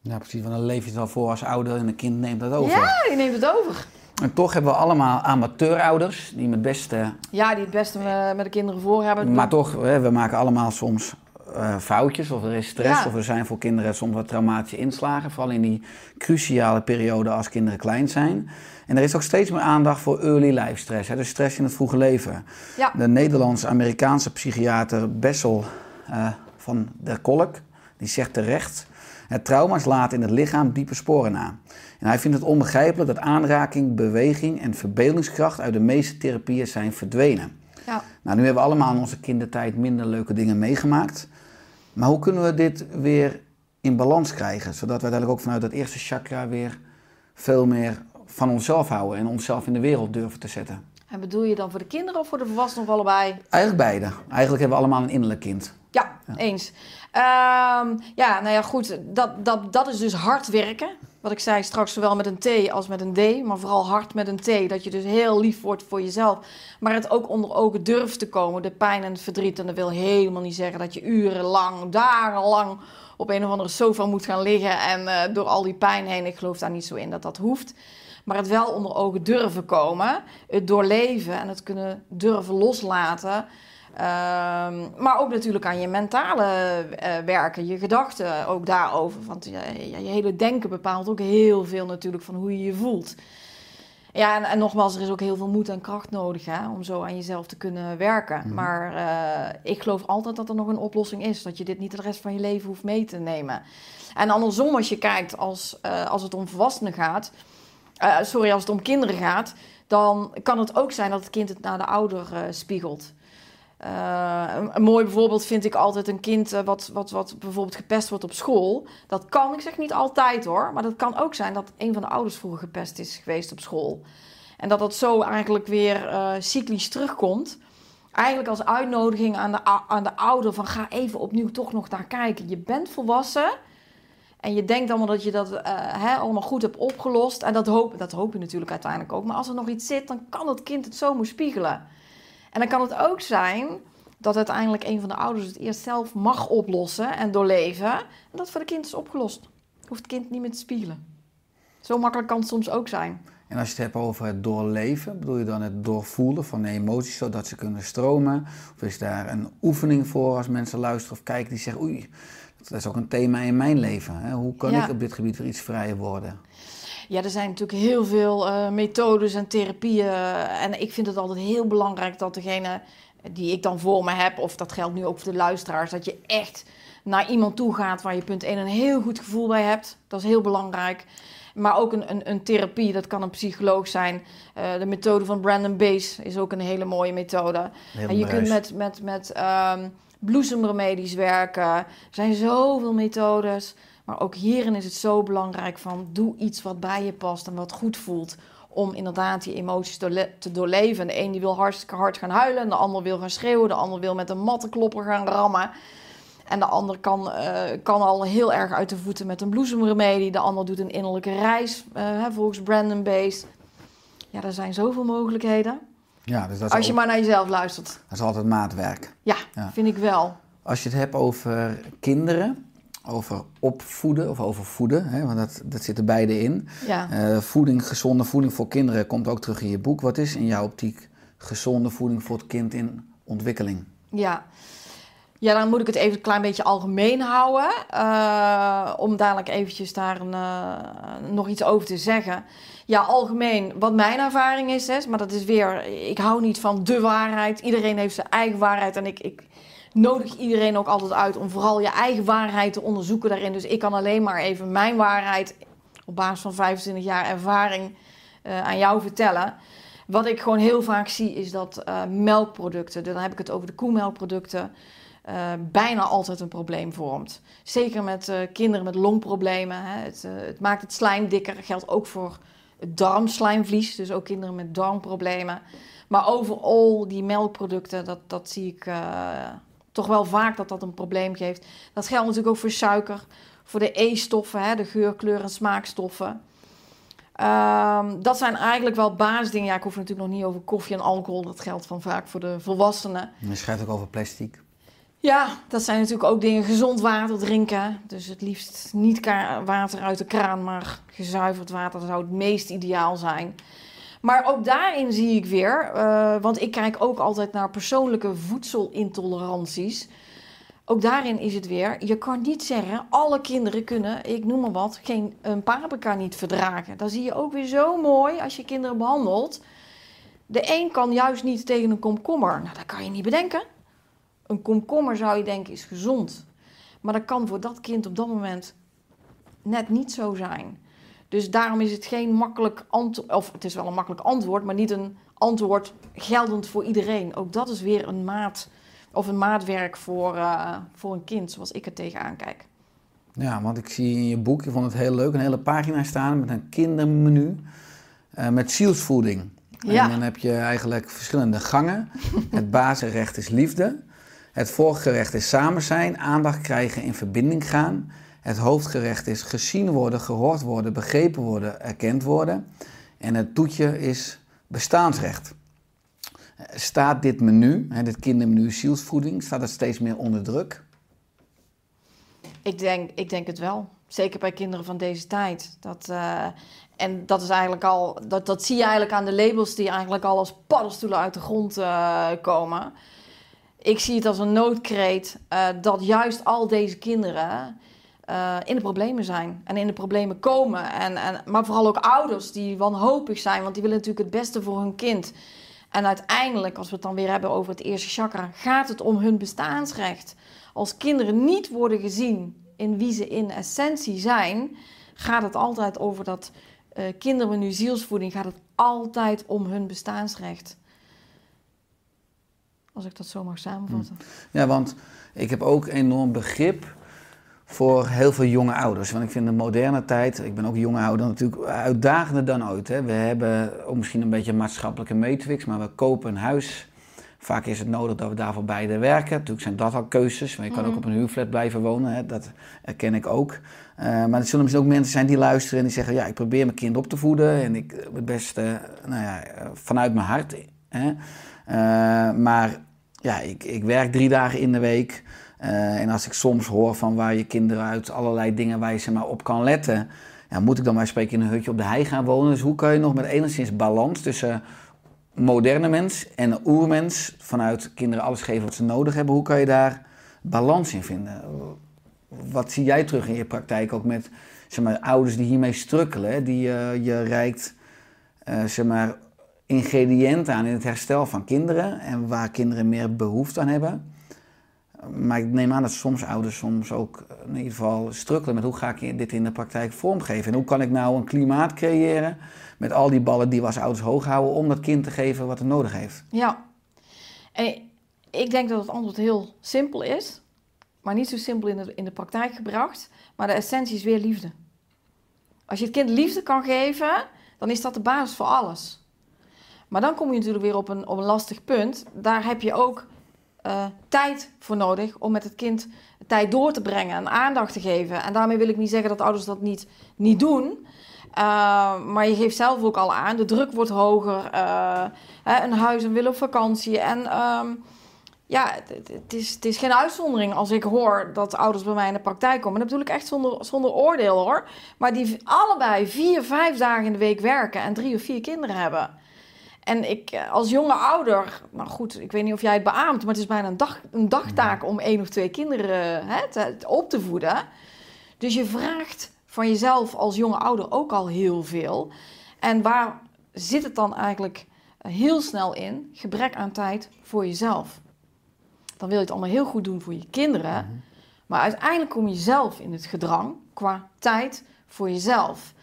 Ja, precies. Want dan leef je het wel voor als ouder en een kind neemt dat over. Ja, die neemt het over. En toch hebben we allemaal amateurouders die met beste... Ja, die het beste met, met de kinderen voor hebben. Maar toch, we maken allemaal soms uh, foutjes of er is stress Ja. of er zijn voor kinderen soms wat traumatische inslagen. Vooral in die cruciale periode als kinderen klein zijn. En er is ook steeds meer aandacht voor early life stress, hè, dus stress in het vroege leven. Ja. De Nederlands-Amerikaanse psychiater Bessel eh, van der Kolk, die zegt terecht... Het trauma's laten in het lichaam diepe sporen na. En hij vindt het onbegrijpelijk dat aanraking, beweging en verbeeldingskracht uit de meeste therapieën zijn verdwenen. Ja. Nou, nu hebben we allemaal in onze kindertijd minder leuke dingen meegemaakt. Maar hoe kunnen we dit weer in balans krijgen? Zodat we uiteindelijk ook vanuit dat eerste chakra weer veel meer van onszelf houden en onszelf in de wereld durven te zetten. En bedoel je dan voor de kinderen of voor de volwassenen of allebei? Eigenlijk beide. Eigenlijk hebben we allemaal een innerlijk kind. Ja, eens. Ehm, ja, nou ja, goed. Dat, dat, dat is dus hard werken. Wat ik zei straks, zowel met een T als met een D. Maar vooral hard met een T. Dat je dus heel lief wordt voor jezelf. Maar het ook onder ogen durft te komen. De pijn en het verdriet. En dat wil helemaal niet zeggen dat je urenlang, dagenlang op een of andere sofa moet gaan liggen. En eh, door al die pijn heen. Ik geloof daar niet zo in dat dat hoeft. Maar het wel onder ogen durven komen. Het doorleven en het kunnen durven loslaten. Ehm, maar ook natuurlijk aan je mentale eh, werken, je gedachten ook daarover. Want je hele denken bepaalt ook heel veel natuurlijk van hoe je je voelt. Ja, en, en nogmaals, er is ook heel veel moed en kracht nodig hè, om zo aan jezelf te kunnen werken. Maar eh, ik geloof altijd dat er nog een oplossing is. Dat je dit niet de rest van je leven hoeft mee te nemen. En andersom, als je kijkt als, eh, als het om volwassenen gaat, eh, sorry, als het om kinderen gaat, dan kan het ook zijn dat het kind het naar de ouder spiegelt. Eh, een, mooi voorbeeld vind ik altijd een kind eh, wat, wat, wat bijvoorbeeld gepest wordt op school. Dat kan, ik zeg niet altijd hoor, maar dat kan ook zijn dat een van de ouders vroeger gepest is geweest op school. En dat dat zo eigenlijk weer eh, cyclisch terugkomt. Eigenlijk als uitnodiging aan de, aan de ouder van ga even opnieuw toch nog naar kijken. Je bent volwassen en je denkt allemaal dat je dat allemaal goed hebt opgelost. En dat hoop, dat hoop je natuurlijk uiteindelijk ook. Maar als er nog iets zit, dan kan het kind het zo moeten spiegelen. En dan kan het ook zijn dat uiteindelijk een van de ouders het eerst zelf mag oplossen en doorleven. En dat voor de kind is opgelost. Hoeft het kind niet meer te spiegelen. Zo makkelijk kan het soms ook zijn. En als je het hebt over het doorleven, bedoel je dan het doorvoelen van de emoties zodat ze kunnen stromen? Of is daar een oefening voor als mensen luisteren of kijken die zeggen, oei, dat is ook een thema in mijn leven. Hè? Hoe kan Ja. ik op dit gebied weer iets vrijer worden? Ja, er zijn natuurlijk heel veel eh, methodes en therapieën. En ik vind het altijd heel belangrijk dat degene die ik dan voor me heb, of dat geldt nu ook voor de luisteraars, dat je echt naar iemand toe gaat waar je punt 1 een heel goed gevoel bij hebt. Dat is heel belangrijk. Maar ook een, een, een therapie, dat kan een psycholoog zijn. Eh, de methode van Brandon Bass is ook een hele mooie methode. Heel En je kunt met, met, met ehm, bloesemremedies werken. Er zijn zoveel methodes. Maar ook hierin is het zo belangrijk van doe iets wat bij je past en wat goed voelt. Om inderdaad die emoties te doorleven. En de een die wil hartstikke hard gaan huilen. En de ander wil gaan schreeuwen. De ander wil met een mattenklopper gaan rammen. En de ander kan, eh, kan al heel erg uit de voeten met een bloesemremedie. De ander doet een innerlijke reis, eh, hè, volgens Brandon Base. Ja, er zijn zoveel mogelijkheden. Ja, dus dat Als je ook- maar naar jezelf luistert. dat is altijd maatwerk. Ja, Ja. vind ik wel. Als je het hebt over kinderen, over opvoeden of over voeden, hè, want dat, dat zit er beide in. Ja. Eh, voeding, gezonde voeding voor kinderen komt ook terug in je boek. Wat is in jouw optiek gezonde voeding voor het kind in ontwikkeling? Ja. Ja, dan moet ik het even een klein beetje algemeen houden. eh, om dadelijk eventjes daar een, eh, nog iets over te zeggen. Ja, algemeen, wat mijn ervaring is, hè, maar dat is weer... Ik hou niet van de waarheid. Iedereen heeft zijn eigen waarheid. En ik, ik nodig iedereen ook altijd uit om vooral je eigen waarheid te onderzoeken daarin. Dus ik kan alleen maar even mijn waarheid op basis van 25 jaar ervaring eh, aan jou vertellen. Wat ik gewoon heel vaak zie is dat eh, melkproducten, dan heb ik het over de koemelkproducten, eh, bijna altijd een probleem vormt. Zeker met kinderen met longproblemen. Hè. Het, het maakt het slijm dikker. Geldt ook voor het darmslijmvlies, dus ook kinderen met darmproblemen. Maar overal die melkproducten, dat, dat zie ik toch wel vaak dat dat een probleem geeft. Dat geldt natuurlijk ook voor suiker, voor de E-stoffen, de geur, kleur en smaakstoffen. Ehm, dat zijn eigenlijk wel basisdingen. Ja, ik hoef natuurlijk nog niet over koffie en alcohol. Dat geldt van vaak voor de volwassenen. Je schrijft ook over plastic. Ja, dat zijn natuurlijk ook dingen. Gezond water drinken. Dus het liefst niet water uit de kraan, maar gezuiverd water zou het meest ideaal zijn. Maar ook daarin zie ik weer, eh, want ik kijk ook altijd naar persoonlijke voedselintoleranties. Ook daarin is het weer, je kan niet zeggen, alle kinderen kunnen, ik noem maar wat, geen een paprika niet verdragen. Dat zie je ook weer zo mooi als je kinderen behandelt. De een kan juist niet tegen een komkommer. Nou, dat kan je niet bedenken. Een komkommer zou je denken is gezond. Maar dat kan voor dat kind op dat moment net niet zo zijn. Dus daarom is het geen makkelijk antwoord, of het is wel een makkelijk antwoord, maar niet een antwoord geldend voor iedereen. Ook dat is weer een maat of een maatwerk voor, eh, voor een kind, zoals ik er tegenaan kijk. Ja, want ik zie in je boek, je vond het heel leuk, een hele pagina staan met een kindermenu eh, met zielsvoeding. Ja. En dan heb je eigenlijk verschillende gangen. Het basisgerecht is liefde. Het voorgerecht is samen zijn, aandacht krijgen, in verbinding gaan. Het hoofdgerecht is gezien worden, gehoord worden, begrepen worden, erkend worden. En het toetje is bestaansrecht. Staat dit menu, dit kindermenu zielsvoeding, staat het steeds meer onder druk? Ik denk, ik denk het wel. Zeker bij kinderen van deze tijd. Dat, eh, en dat is eigenlijk al, dat, dat zie je eigenlijk aan de labels die eigenlijk al als paddenstoelen uit de grond eh, komen. Ik zie het als een noodkreet eh, dat juist al deze kinderen eh, in de problemen zijn en in de problemen komen. En, en, maar vooral ook ouders die wanhopig zijn, want die willen natuurlijk het beste voor hun kind. En uiteindelijk, als we het dan weer hebben over het eerste chakra, gaat het om hun bestaansrecht. Als kinderen niet worden gezien in wie ze in essentie zijn, gaat het altijd over dat eh kindermenu zielsvoeding, gaat het altijd om hun bestaansrecht. Als ik dat zo mag samenvatten. Ja, want ik heb ook enorm begrip voor heel veel jonge ouders. Want ik vind de moderne tijd, ik ben ook jonge ouder natuurlijk, uitdagender dan ooit. Hè. We hebben ook misschien een beetje een maatschappelijke matrix, maar we kopen een huis. Vaak is het nodig dat we daarvoor beide werken. Natuurlijk zijn dat al keuzes, maar je kan ook op een huurflat blijven wonen. Hè. Dat herken ik ook. Eh, maar er zullen misschien ook mensen zijn die luisteren en die zeggen... ja, ik probeer mijn kind op te voeden en ik het beste nou ja, eh, vanuit mijn hart. Hè. Eh, maar ja, ik, ik werk drie dagen in de week... Uh, en als ik soms hoor van waar je kinderen uit allerlei dingen waar je ze maar op kan letten, ja, moet ik dan maar spreken in een hutje op de hei gaan wonen? Dus hoe kan je nog met enigszins balans tussen moderne mens en oermens, vanuit kinderen alles geven wat ze nodig hebben, hoe kan je daar balans in vinden? Wat zie jij terug in je praktijk ook met zeg maar, ouders die hiermee strukkelen, die uh, je reikt uh, zeg maar, ingrediënten aan in het herstel van kinderen en waar kinderen meer behoefte aan hebben? Maar ik neem aan dat soms ouders soms ook in ieder geval strukkelen met hoe ga ik dit in de praktijk vormgeven. En hoe kan ik nou een klimaat creëren met al die ballen die we als ouders hoog houden om dat kind te geven wat het nodig heeft. Ja, en ik denk dat het antwoord heel simpel is, maar niet zo simpel in de, in de praktijk gebracht. Maar de essentie is weer liefde. Als je het kind liefde kan geven, dan is dat de basis voor alles. Maar dan kom je natuurlijk weer op een, op een lastig punt. Daar heb je ook uh, tijd voor nodig om met het kind tijd door te brengen en aandacht te geven. En daarmee wil ik niet zeggen dat ouders dat niet, niet doen. Uh, maar je geeft zelf ook al aan, de druk wordt hoger. Uh, hè, een huis en willen op vakantie. En um, ja, het, is, het is geen uitzondering als ik hoor dat ouders bij mij in de praktijk komen. Dat bedoel ik echt zonder, zonder oordeel hoor. Maar die allebei vier, vijf dagen in de week werken en drie of vier kinderen hebben. En ik eh, als jonge ouder, nou goed, ik weet niet of jij het beaamt, maar het is bijna een, dag, een dagtaak om één of twee kinderen hè, te, op te voeden. Dus je vraagt van jezelf als jonge ouder ook al heel veel. En waar zit het dan eigenlijk heel snel in? Gebrek aan tijd voor jezelf. Dan wil je het allemaal heel goed doen voor je kinderen. Maar uiteindelijk kom je zelf in het gedrang qua tijd voor jezelf.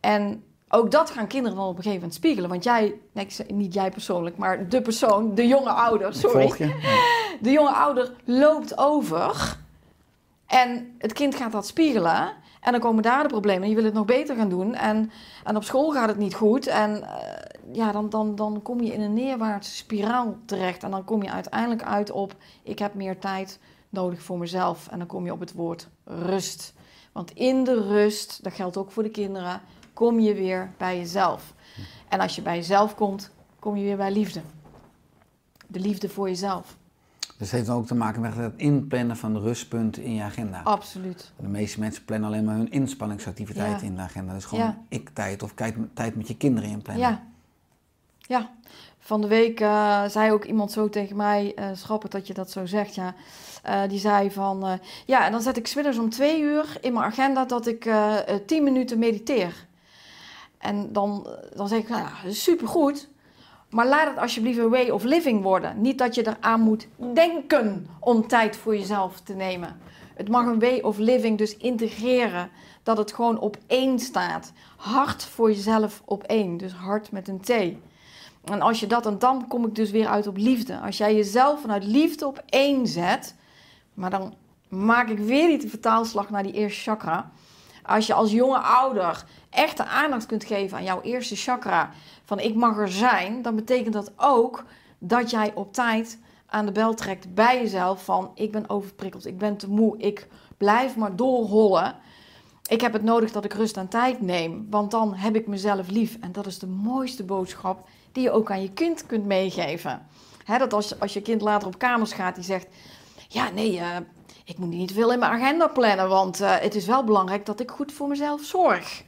En ook dat gaan kinderen dan op een gegeven moment spiegelen. Want jij, nee, niet jij persoonlijk, maar de persoon, de jonge ouder, sorry. De jonge ouder loopt over. En het kind gaat dat spiegelen. En dan komen daar de problemen. Je wil het nog beter gaan doen. En, en op school gaat het niet goed. En uh, ja, dan, dan, dan kom je in een neerwaartse spiraal terecht. En dan kom je uiteindelijk uit op: ik heb meer tijd nodig voor mezelf. En dan kom je op het woord rust. Want in de rust, dat geldt ook voor de kinderen, kom je weer bij jezelf. En als je bij jezelf komt, kom je weer bij liefde. De liefde voor jezelf. Dus het heeft ook te maken met het inplannen van de rustpunten in je agenda. Absoluut. De meeste mensen plannen alleen maar hun inspanningsactiviteiten Ja. in de agenda. Dus gewoon Ja. ik-tijd of tijd, met je kinderen inplannen. Ja. Ja. Van de week eh, zei ook iemand zo tegen mij, schrappig dat je dat zo zegt, ja. Eh, die zei van, ja, en dan zet ik 's middags om twee uur in mijn agenda dat ik tien minuten mediteer. En dan, dan zeg ik, nou ja, supergoed. Maar laat het alsjeblieft een way of living worden. Niet dat je eraan moet denken om tijd voor jezelf te nemen. Het mag een way of living dus integreren. Dat het gewoon op één staat. Hart voor jezelf op één. Dus hart met een T. En als je dat, en dan kom ik dus weer uit op liefde. Als jij jezelf vanuit liefde op één zet. Maar dan maak ik weer de vertaalslag naar die eerste chakra. Als je als jonge ouder echte aandacht kunt geven aan jouw eerste chakra, van ik mag er zijn, dan betekent dat ook dat jij op tijd aan de bel trekt bij jezelf van ik ben overprikkeld, ik ben te moe, ik blijf maar doorhollen. Ik heb het nodig dat ik rust en tijd neem, want dan heb ik mezelf lief. En dat is de mooiste boodschap die je ook aan je kind kunt meegeven. Dat als, als je kind later op kamers gaat, die zegt, ja nee, eh, ik moet niet veel in mijn agenda plannen, want eh, het is wel belangrijk dat ik goed voor mezelf zorg.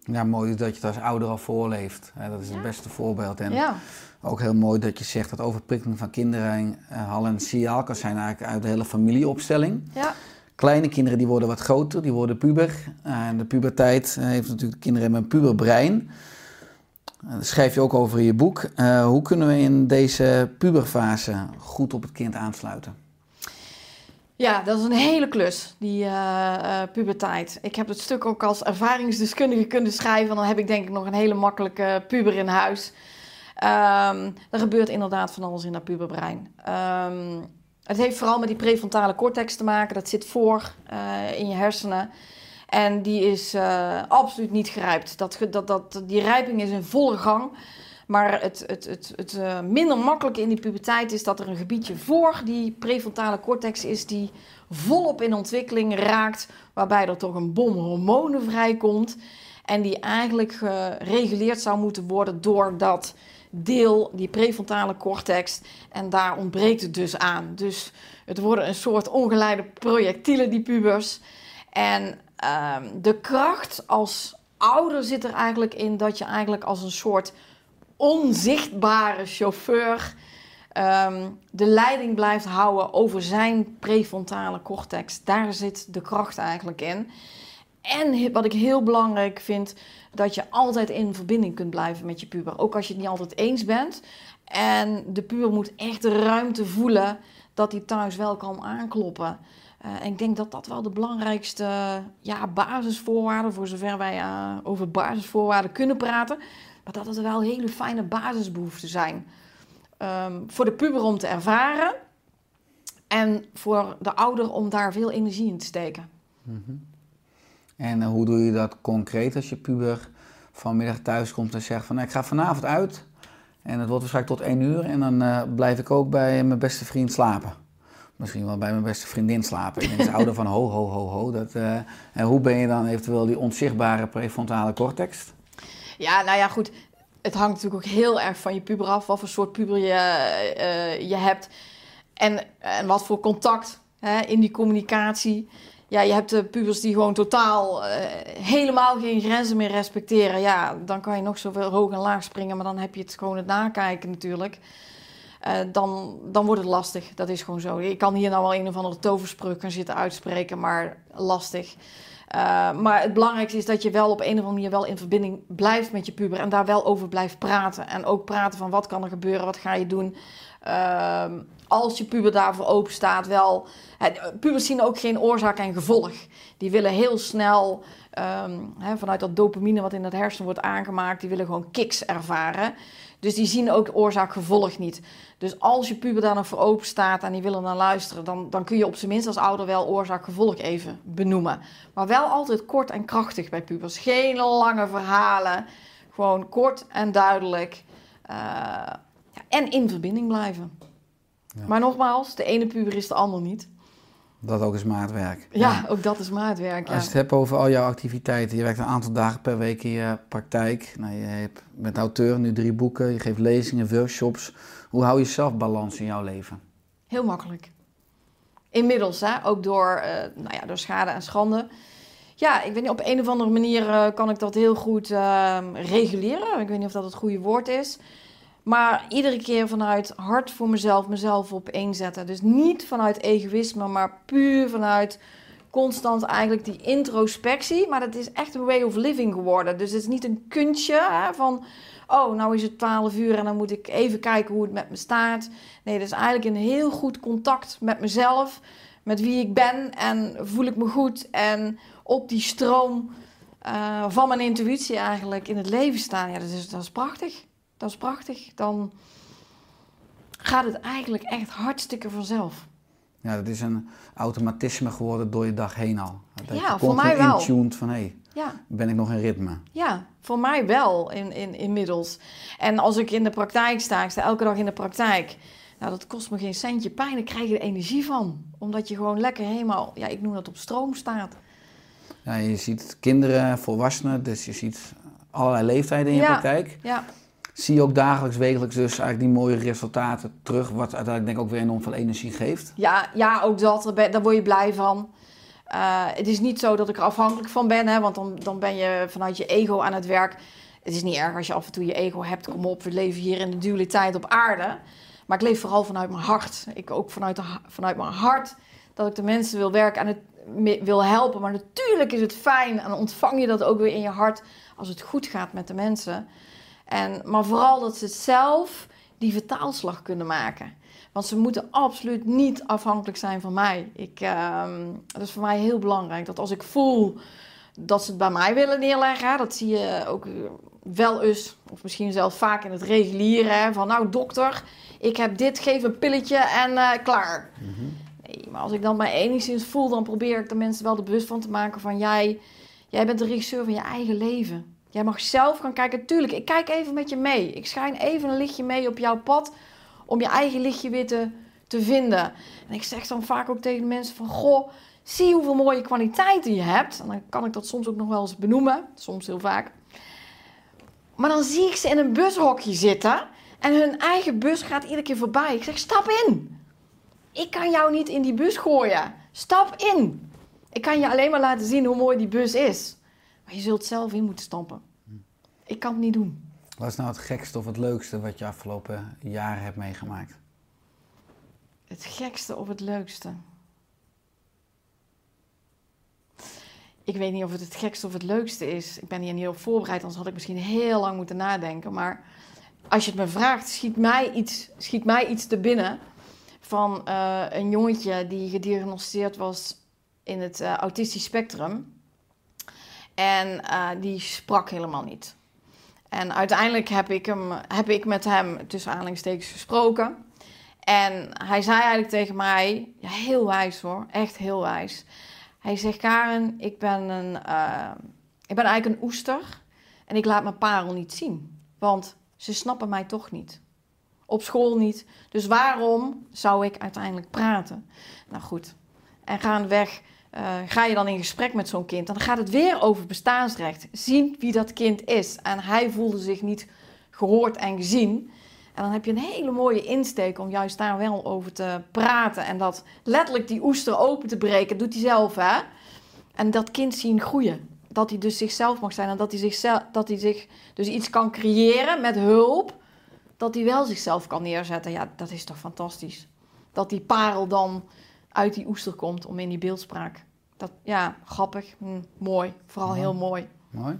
Ja, mooi dat je het als ouder al voorleeft. Dat is het beste voorbeeld. En Ja, ook heel mooi dat je zegt dat overprikkeling van kinderen uh, al een signaal kan zijn eigenlijk uit de hele familieopstelling. ja, Kleine kinderen die worden wat groter, die worden puber. Uh, en de puberteit uh, heeft natuurlijk kinderen met een puberbrein. Dat schrijf je ook over in je boek. Uh, hoe kunnen we in deze puberfase goed op het kind aansluiten? Ja, dat is een hele klus, die eh, puberteit. Ik heb het stuk ook als ervaringsdeskundige kunnen schrijven. Dan heb ik denk ik nog een hele makkelijke puber in huis. Ehm er gebeurt inderdaad van alles in dat puberbrein. Ehm het heeft vooral met die prefrontale cortex te maken. Dat zit voor eh, in je hersenen. En die is absoluut niet gerijpt. Dat, dat, dat, die rijping is in volle gang. Maar het, het, het, het eh, minder makkelijke in die puberteit is dat er een gebiedje voor die prefrontale cortex is die volop in ontwikkeling raakt, waarbij er toch een bom hormonen vrijkomt en die eigenlijk gereguleerd zou moeten worden door dat deel, die prefrontale cortex, en daar ontbreekt het dus aan. Dus het worden een soort ongeleide projectielen, die pubers. En ehm, de kracht als ouder zit er eigenlijk in dat je eigenlijk als een soort onzichtbare chauffeur ehm, de leiding blijft houden over zijn prefrontale cortex. Daar zit de kracht eigenlijk in. En wat ik heel belangrijk vind, dat je altijd in verbinding kunt blijven met je puber. Ook als je het niet altijd eens bent. En de puber moet echt de ruimte voelen dat hij thuis wel kan aankloppen. Eh, ik denk dat dat wel de belangrijkste ja, basisvoorwaarden, voor zover wij eh, over basisvoorwaarden kunnen praten, maar dat het wel hele fijne basisbehoeften zijn. Ehm, voor de puber om te ervaren en voor de ouder om daar veel energie in te steken. En eh, hoe doe je dat concreet als je puber vanmiddag thuis komt en zegt van ik ga vanavond uit en het wordt waarschijnlijk tot één uur en dan eh, blijf ik ook bij mijn beste vriend slapen. Misschien wel bij mijn beste vriendin slapen. Ik denk als ouder van ho, ho, ho, ho. Dat, eh, en hoe ben je dan eventueel die onzichtbare prefrontale cortex? Ja, nou ja, goed. Het hangt natuurlijk ook heel erg van je puber af, wat voor soort puber je, eh, je hebt. En, en wat voor contact hè, in die communicatie. Ja, je hebt de pubers die gewoon totaal eh, helemaal geen grenzen meer respecteren. Ja, dan kan je nog zoveel hoog en laag springen, maar dan heb je het gewoon het nakijken natuurlijk. Eh, dan, dan wordt het lastig. Dat is gewoon zo. Ik kan hier nou wel een of andere toverspreuk gaan zitten uitspreken, maar lastig. Uh, maar het belangrijkste is dat je wel op een of andere manier wel in verbinding blijft met je puber en daar wel over blijft praten. En ook praten van wat kan er gebeuren, wat ga je doen. Uh, als je puber daarvoor open staat, wel. Pubers zien ook geen oorzaak en gevolg. Die willen heel snel, hè, vanuit dat dopamine wat in het hersen wordt aangemaakt, die willen gewoon kicks ervaren. Dus die zien ook oorzaak-gevolg niet. Dus als je puber daar nog voor open staat en die willen naar luisteren, dan, dan kun je op zijn minst als ouder wel oorzaak-gevolg even benoemen. Maar wel altijd kort en krachtig bij pubers. Geen lange verhalen. Gewoon kort en duidelijk. Uh, ja, en in verbinding blijven. Ja. Maar nogmaals, de ene puber is de ander niet. Dat ook is maatwerk. Ja, ja, ook dat is maatwerk. Ja. Als je het hebt over al jouw activiteiten, je werkt een aantal dagen per week in je praktijk. Nou, je hebt, bent auteur, nu drie boeken, je geeft lezingen, workshops. Hoe hou je zelf balans in jouw leven? Heel makkelijk. Inmiddels, hè, ook door, uh, nou ja, door schade en schande. Ja, ik weet niet, op een of andere manier uh, kan ik dat heel goed uh, reguleren. Ik weet niet of dat het goede woord is. Maar iedere keer vanuit hart voor mezelf, mezelf op één. Dus niet vanuit egoïsme, maar puur vanuit constant eigenlijk die introspectie. Maar dat is echt een way of living geworden. Dus het is niet een kunstje hè, van... Oh, nou is het 12 uur en dan moet ik even kijken hoe het met me staat. Nee, dat is eigenlijk een heel goed contact met mezelf. Met wie ik ben en voel ik me goed. En op die stroom uh, van mijn intuïtie eigenlijk in het leven staan. Ja, dat is, dat is prachtig. Dat is prachtig. Dan gaat het eigenlijk echt hartstikke vanzelf. Ja, dat is een automatisme geworden door je dag heen al. Dat ja, je voor mij wel. intuned van, hé, hey, ja. ben ik nog in ritme? Ja, voor mij wel in, in, inmiddels. En als ik in de praktijk sta, ik sta elke dag in de praktijk... Nou, dat kost me geen centje pijn, daar krijg je er energie van. Omdat je gewoon lekker helemaal, ja, ik noem dat op stroom staat. Ja, je ziet kinderen, volwassenen, dus je ziet allerlei leeftijden in je ja. praktijk. Ja. Zie je ook dagelijks, wekelijks dus eigenlijk die mooie resultaten terug, wat uiteindelijk denk ik ook weer enorm veel energie geeft? Ja, ja ook dat, daar word je blij van. Uh, het is niet zo dat ik er afhankelijk van ben, hè, want dan, dan ben je vanuit je ego aan het werk. Het is niet erg als je af en toe je ego hebt, kom op, we leven hier in de dualiteit op aarde. Maar ik leef vooral vanuit mijn hart. Ik ook vanuit, vanuit mijn hart dat ik de mensen wil werken en het wil helpen. Maar natuurlijk is het fijn en ontvang je dat ook weer in je hart als het goed gaat met de mensen. En, maar vooral dat ze zelf die vertaalslag kunnen maken. Want ze moeten absoluut niet afhankelijk zijn van mij. Ik, uh, dat is voor mij heel belangrijk. Dat als ik voel dat ze het bij mij willen neerleggen, dat zie je ook wel eens, of misschien zelfs vaak in het reguliere, van nou dokter, ik heb dit, geef een pilletje en eh, klaar. Nee, maar als ik dan maar enigszins voel, dan probeer ik de mensen wel er bewust van te maken van jij, jij bent de regisseur van je eigen leven. Jij mag zelf gaan kijken. Tuurlijk, ik kijk even met je mee. Ik schijn even een lichtje mee op jouw pad om je eigen lichtje weer te, vinden. En ik zeg dan vaak ook tegen de mensen van, goh, zie hoeveel mooie kwaliteiten je hebt. En dan kan ik dat soms ook nog wel eens benoemen, soms heel vaak. Maar dan zie ik ze in een bushokje zitten en hun eigen bus gaat iedere keer voorbij. Ik zeg, stap in. Ik kan jou niet in die bus gooien. Stap in. Ik kan je alleen maar laten zien hoe mooi die bus is. Maar je zult zelf in moeten stampen. Ik kan het niet doen. Wat is nou het gekste of het leukste wat je afgelopen jaren hebt meegemaakt? Het gekste of het leukste? Ik weet niet of het het gekste of het leukste is. Ik ben hier niet op voorbereid, anders had ik misschien heel lang moeten nadenken. Maar als je het me vraagt, schiet mij iets, schiet mij iets te binnen van eh, een jongetje die gediagnosticeerd was in het eh, autistisch spectrum. En eh, die sprak helemaal niet. En uiteindelijk heb ik, hem, heb ik met hem tussen aanhalingstekens gesproken. En hij zei eigenlijk tegen mij, ja, heel wijs hoor, echt heel wijs. Hij zegt, Karen, ik ben, een, eh, ik ben eigenlijk een oester en ik laat mijn parel niet zien. Want ze snappen mij toch niet. Op school niet. Dus waarom zou ik uiteindelijk praten? Nou goed, en gaandeweg uh, ga je dan in gesprek met zo'n kind. Dan gaat het weer over bestaansrecht. Zien wie dat kind is. En hij voelde zich niet gehoord en gezien. En dan heb je een hele mooie insteek om juist daar wel over te praten. En dat letterlijk die oester open te breken, doet hij zelf hè. En dat kind zien groeien. Dat hij dus zichzelf mag zijn en dat hij, zichzelf, dat hij zich dus iets kan creëren met hulp. Dat hij wel zichzelf kan neerzetten. Ja, dat is toch fantastisch. Dat die parel dan uit die oester komt om in die beeldspraak. Dat, ja, grappig, hm, mooi. Vooral heel mooi. Mooi.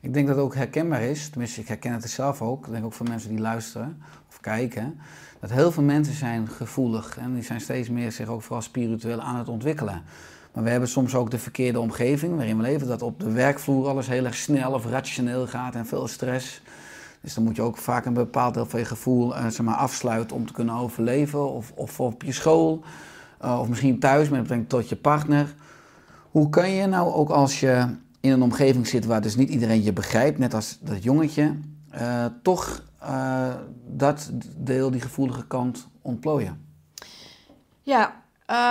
Ik denk dat het ook herkenbaar is, tenminste ik herken het zelf ook, ik denk ook voor mensen die luisteren of kijken, dat heel veel mensen zijn gevoelig en die zijn steeds meer zich ook vooral spiritueel aan het ontwikkelen. Maar we hebben soms ook de verkeerde omgeving waarin we leven, dat op de werkvloer alles heel erg snel of rationeel gaat en veel stress. Dus dan moet je ook vaak een bepaald deel van je gevoel uh, zeg maar, afsluiten om te kunnen overleven. Of, of op je school, uh, of misschien thuis met betrekking tot je partner. Hoe kan je nou ook als je in een omgeving zit waar dus niet iedereen je begrijpt, net als dat jongetje, uh, toch uh, dat deel, die gevoelige kant ontplooien? Ja,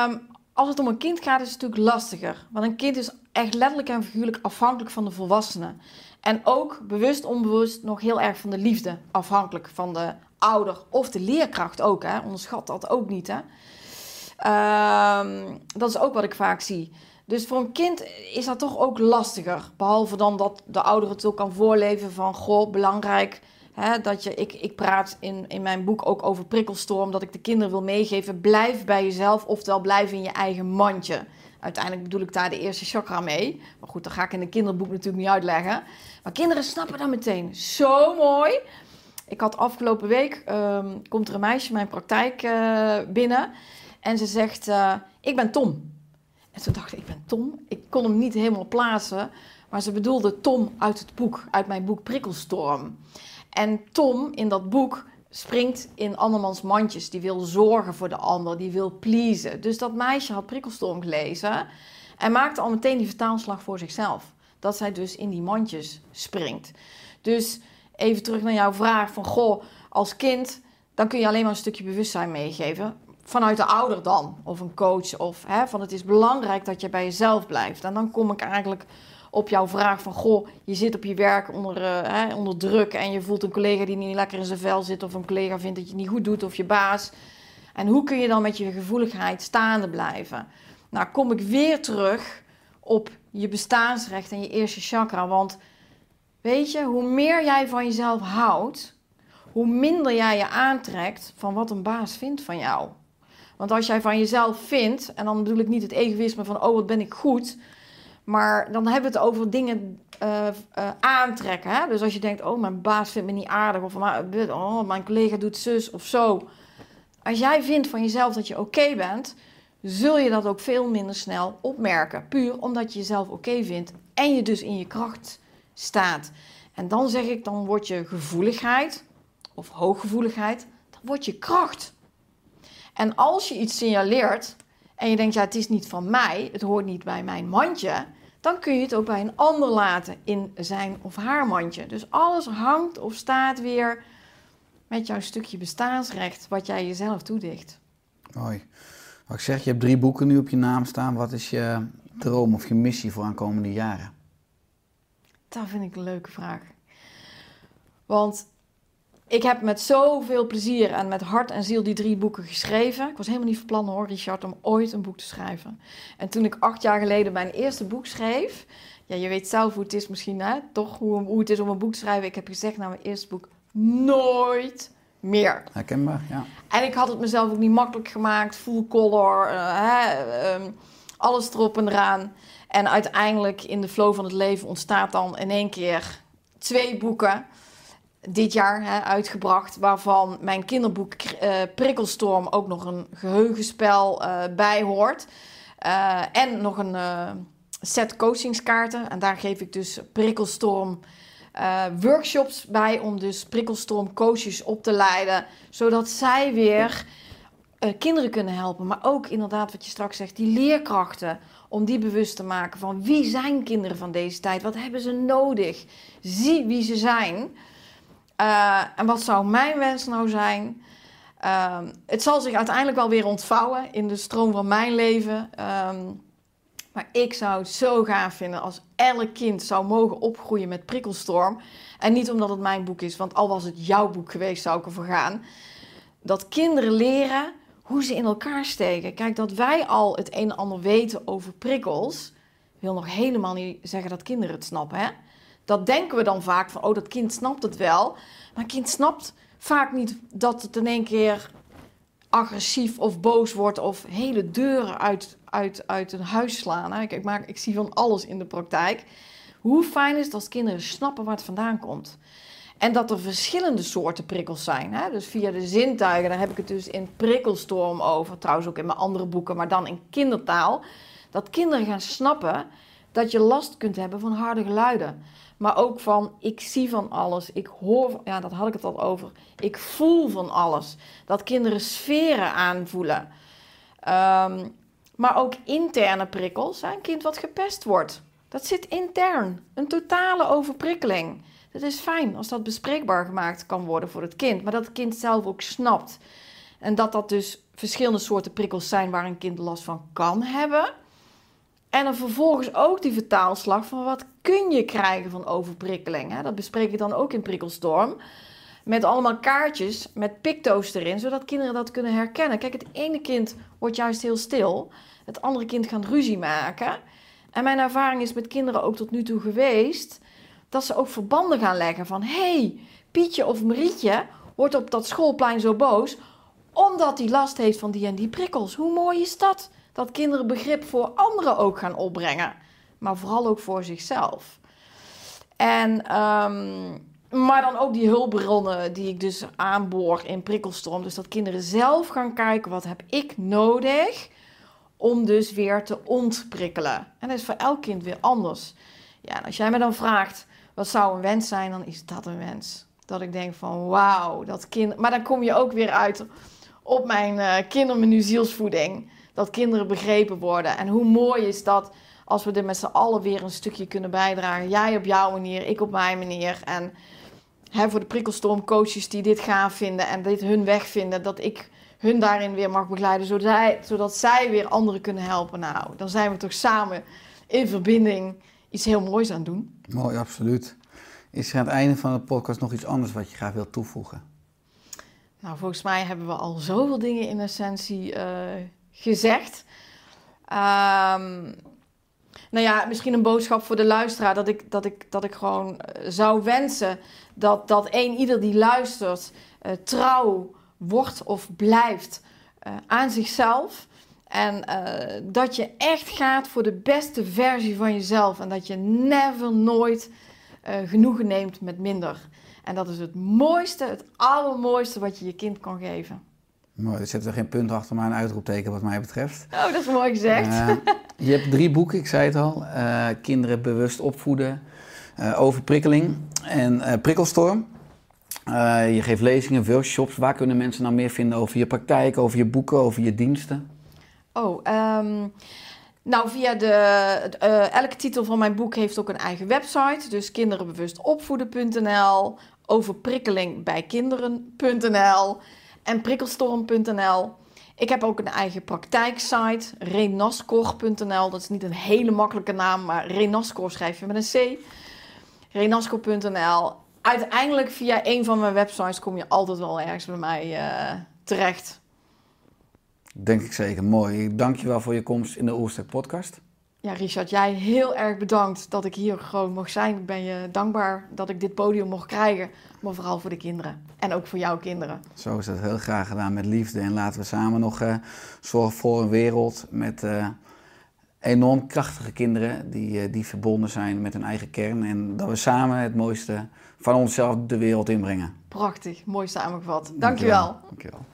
um, als het om een kind gaat is het natuurlijk lastiger. Want een kind is echt letterlijk en figuurlijk afhankelijk van de volwassenen. En ook bewust, onbewust nog heel erg van de liefde afhankelijk van de ouder of de leerkracht ook. Hè? Onderschat dat ook niet. Hè? Um, dat is ook wat ik vaak zie. Dus voor een kind is dat toch ook lastiger. Behalve dan dat de ouder het ook kan voorleven van... Goh, belangrijk hè, dat je... Ik, ik praat in, in mijn boek ook over prikkelstorm. Dat ik de kinderen wil meegeven. Blijf bij jezelf, oftewel blijf in je eigen mandje. Uiteindelijk bedoel ik daar de eerste chakra mee. Maar goed, dat ga ik in een kinderboek natuurlijk niet uitleggen. Maar kinderen snappen dat meteen. Zo mooi. Ik had afgelopen week... Um, komt er een meisje mijn praktijk uh, binnen... En ze zegt, uh, ik ben Tom. En toen dacht ik, ik ben Tom. Ik kon hem niet helemaal plaatsen. Maar ze bedoelde Tom uit het boek, uit mijn boek Prikkelstorm. En Tom in dat boek springt in andermans mandjes. Die wil zorgen voor de ander, die wil pleasen. Dus dat meisje had Prikkelstorm gelezen en maakte al meteen die vertaalslag voor zichzelf. Dat zij dus in die mandjes springt. Dus even terug naar jouw vraag van, goh, als kind, dan kun je alleen maar een stukje bewustzijn meegeven vanuit de ouder dan, of een coach, of hè, van het is belangrijk dat je bij jezelf blijft. En dan kom ik eigenlijk op jouw vraag van, goh, je zit op je werk onder, uh, hè, onder druk en je voelt een collega die niet lekker in zijn vel zit, of een collega vindt dat je het niet goed doet, of je baas. En hoe kun je dan met je gevoeligheid staande blijven? Nou, kom ik weer terug op je bestaansrecht en je eerste chakra, want weet je, hoe meer jij van jezelf houdt, hoe minder jij je aantrekt van wat een baas vindt van jou. Want als jij van jezelf vindt, en dan bedoel ik niet het egoïsme van, oh wat ben ik goed, maar dan hebben we het over dingen uh, uh, aantrekken. Hè? Dus als je denkt, oh mijn baas vindt me niet aardig, of oh, mijn collega doet zus of zo. Als jij vindt van jezelf dat je oké bent, zul je dat ook veel minder snel opmerken. Puur omdat je jezelf oké vindt en je dus in je kracht staat. En dan zeg ik, dan wordt je gevoeligheid of hooggevoeligheid, dan wordt je kracht. En als je iets signaleert en je denkt, ja, het is niet van mij, het hoort niet bij mijn mandje, dan kun je het ook bij een ander laten in zijn of haar mandje. Dus alles hangt of staat weer met jouw stukje bestaansrecht, wat jij jezelf toedicht. Mooi. Wat ik zeg, je hebt drie boeken nu op je naam staan. Wat is je droom of je missie voor aankomende jaren? Dat vind ik een leuke vraag. Want ik heb met zoveel plezier en met hart en ziel die drie boeken geschreven. Ik was helemaal niet van plan hoor, Richard, om ooit een boek te schrijven. En toen ik acht jaar geleden mijn eerste boek schreef... Ja, je weet zelf hoe het is misschien, hè? Toch hoe, hoe het is om een boek te schrijven. Ik heb gezegd na mijn eerste boek, nooit meer. Herkenbaar, ja. En ik had het mezelf ook niet makkelijk gemaakt. Full color, uh, hè, ehm, alles erop en eraan. En uiteindelijk in de flow van het leven ontstaat dan in één keer twee boeken dit jaar hè, uitgebracht, waarvan mijn kinderboek uh, Prikkelstorm ook nog een geheugenspel uh, bij hoort. Uh, en nog een set coachingskaarten. En daar geef ik dus Prikkelstorm workshops bij om dus Prikkelstorm coaches op te leiden, zodat zij weer kinderen kunnen helpen. Maar ook inderdaad wat je straks zegt, die leerkrachten om die bewust te maken van wie zijn kinderen van deze tijd, wat hebben ze nodig, zie wie ze zijn. Uh, en wat zou mijn wens nou zijn? Uh, het zal zich uiteindelijk wel weer ontvouwen in de stroom van mijn leven. Um, maar ik zou het zo gaaf vinden als elk kind zou mogen opgroeien met prikkelstorm. En niet omdat het mijn boek is, want al was het jouw boek geweest, zou ik ervoor gaan. Dat kinderen leren hoe ze in elkaar steken. Kijk, dat wij al het een en ander weten over prikkels, wil nog helemaal niet zeggen dat kinderen het snappen. Hè? Dat denken we dan vaak van, oh, dat kind snapt het wel. Maar een kind snapt vaak niet dat het in één keer agressief of boos wordt of hele deuren uit, uit, uit een huis slaan. Ik, maak, ik zie van alles in de praktijk. Hoe fijn is het als kinderen snappen waar het vandaan komt? En dat er verschillende soorten prikkels zijn. Hè? Dus via de zintuigen, daar heb ik het dus in prikkelstorm over. Trouwens ook in mijn andere boeken, maar dan in kindertaal. Dat kinderen gaan snappen dat je last kunt hebben van harde geluiden. Maar ook van ik zie van alles, ik hoor, ja, dat had ik het al over. Ik voel van alles. Dat kinderen sferen aanvoelen. Um, maar ook interne prikkels. Een kind wat gepest wordt. Dat zit intern. Een totale overprikkeling. Het is fijn als dat bespreekbaar gemaakt kan worden voor het kind. Maar dat het kind zelf ook snapt. En dat dat dus verschillende soorten prikkels zijn waar een kind last van kan hebben. En dan vervolgens ook die vertaalslag van wat kun je krijgen van overprikkeling. Hè? Dat bespreek ik dan ook in Prikkelstorm. Met allemaal kaartjes met picto's erin, zodat kinderen dat kunnen herkennen. Kijk, het ene kind wordt juist heel stil, het andere kind gaat ruzie maken. En mijn ervaring is met kinderen ook tot nu toe geweest dat ze ook verbanden gaan leggen van hey, Pietje of Marietje wordt op dat schoolplein zo boos omdat hij last heeft van die en die prikkels. Hoe mooi is dat? dat kinderen begrip voor anderen ook gaan opbrengen, maar vooral ook voor zichzelf. En, um, maar dan ook die hulpbronnen die ik dus aanboor in prikkelstorm. Dus dat kinderen zelf gaan kijken, wat heb ik nodig om dus weer te ontprikkelen. En dat is voor elk kind weer anders. Ja, als jij me dan vraagt, wat zou een wens zijn, dan is dat een wens. Dat ik denk van, wauw, dat kind... Maar dan kom je ook weer uit op mijn uh, kindermenu zielsvoeding dat kinderen begrepen worden. En hoe mooi is dat als we er met z'n allen weer een stukje kunnen bijdragen. Jij op jouw manier, ik op mijn manier. En hè, voor de prikkelstormcoaches die dit gaan vinden en dit hun weg vinden, dat ik hun daarin weer mag begeleiden, zodat zij, zodat zij weer anderen kunnen helpen. Nou, dan zijn we toch samen in verbinding iets heel moois aan het doen. Mooi, absoluut. Is er aan het einde van de podcast nog iets anders wat je graag wilt toevoegen? Nou, volgens mij hebben we al zoveel dingen in essentie uh, gezegd. Um, nou ja, misschien een boodschap voor de luisteraar. Dat ik, dat ik, dat ik gewoon eh, zou wensen dat, dat een ieder die luistert uh, trouw wordt of blijft uh, aan zichzelf. En dat je echt gaat voor de beste versie van jezelf. En dat je never nooit genoegen neemt met minder. En dat is het mooiste, het allermooiste wat je je kind kan geven. Mooi, er zit er geen punt achter, maar een uitroepteken wat mij betreft. Oh, dat is mooi gezegd. Uh, je hebt drie boeken, ik zei het al. Uh, kinderen bewust opvoeden. eh, over prikkeling en eh, prikkelstorm. Eh, je geeft lezingen, workshops. Waar kunnen mensen nou meer vinden over je praktijk, over je boeken, over je diensten? Oh, ehm, nou via de... eh, elke titel van mijn boek heeft ook een eigen website. Dus kinderenbewustopvoeden.nl, over prikkeling bij kinderen.nl en prikkelstorm.nl. Ik heb ook een eigen praktijksite, renascor.nl. Dat is niet een hele makkelijke naam, maar Renascor schrijf je met een C. Renascor.nl. Uiteindelijk via een van mijn websites kom je altijd wel ergens bij mij eh, terecht. Denk ik zeker. Mooi. Dank je wel voor je komst in de Oerstek podcast. Ja, Richard, jij heel erg bedankt dat ik hier gewoon mocht zijn. Ik ben je dankbaar dat ik dit podium mocht krijgen, maar vooral voor de kinderen. En ook voor jouw kinderen. Zo is dat heel graag gedaan met liefde. En laten we samen nog eh, zorgen voor een wereld met eh, enorm krachtige kinderen die, eh, die verbonden zijn met hun eigen kern. En dat we samen het mooiste van onszelf de wereld inbrengen. Prachtig, mooi samengevat. Dankjewel. Dankjewel.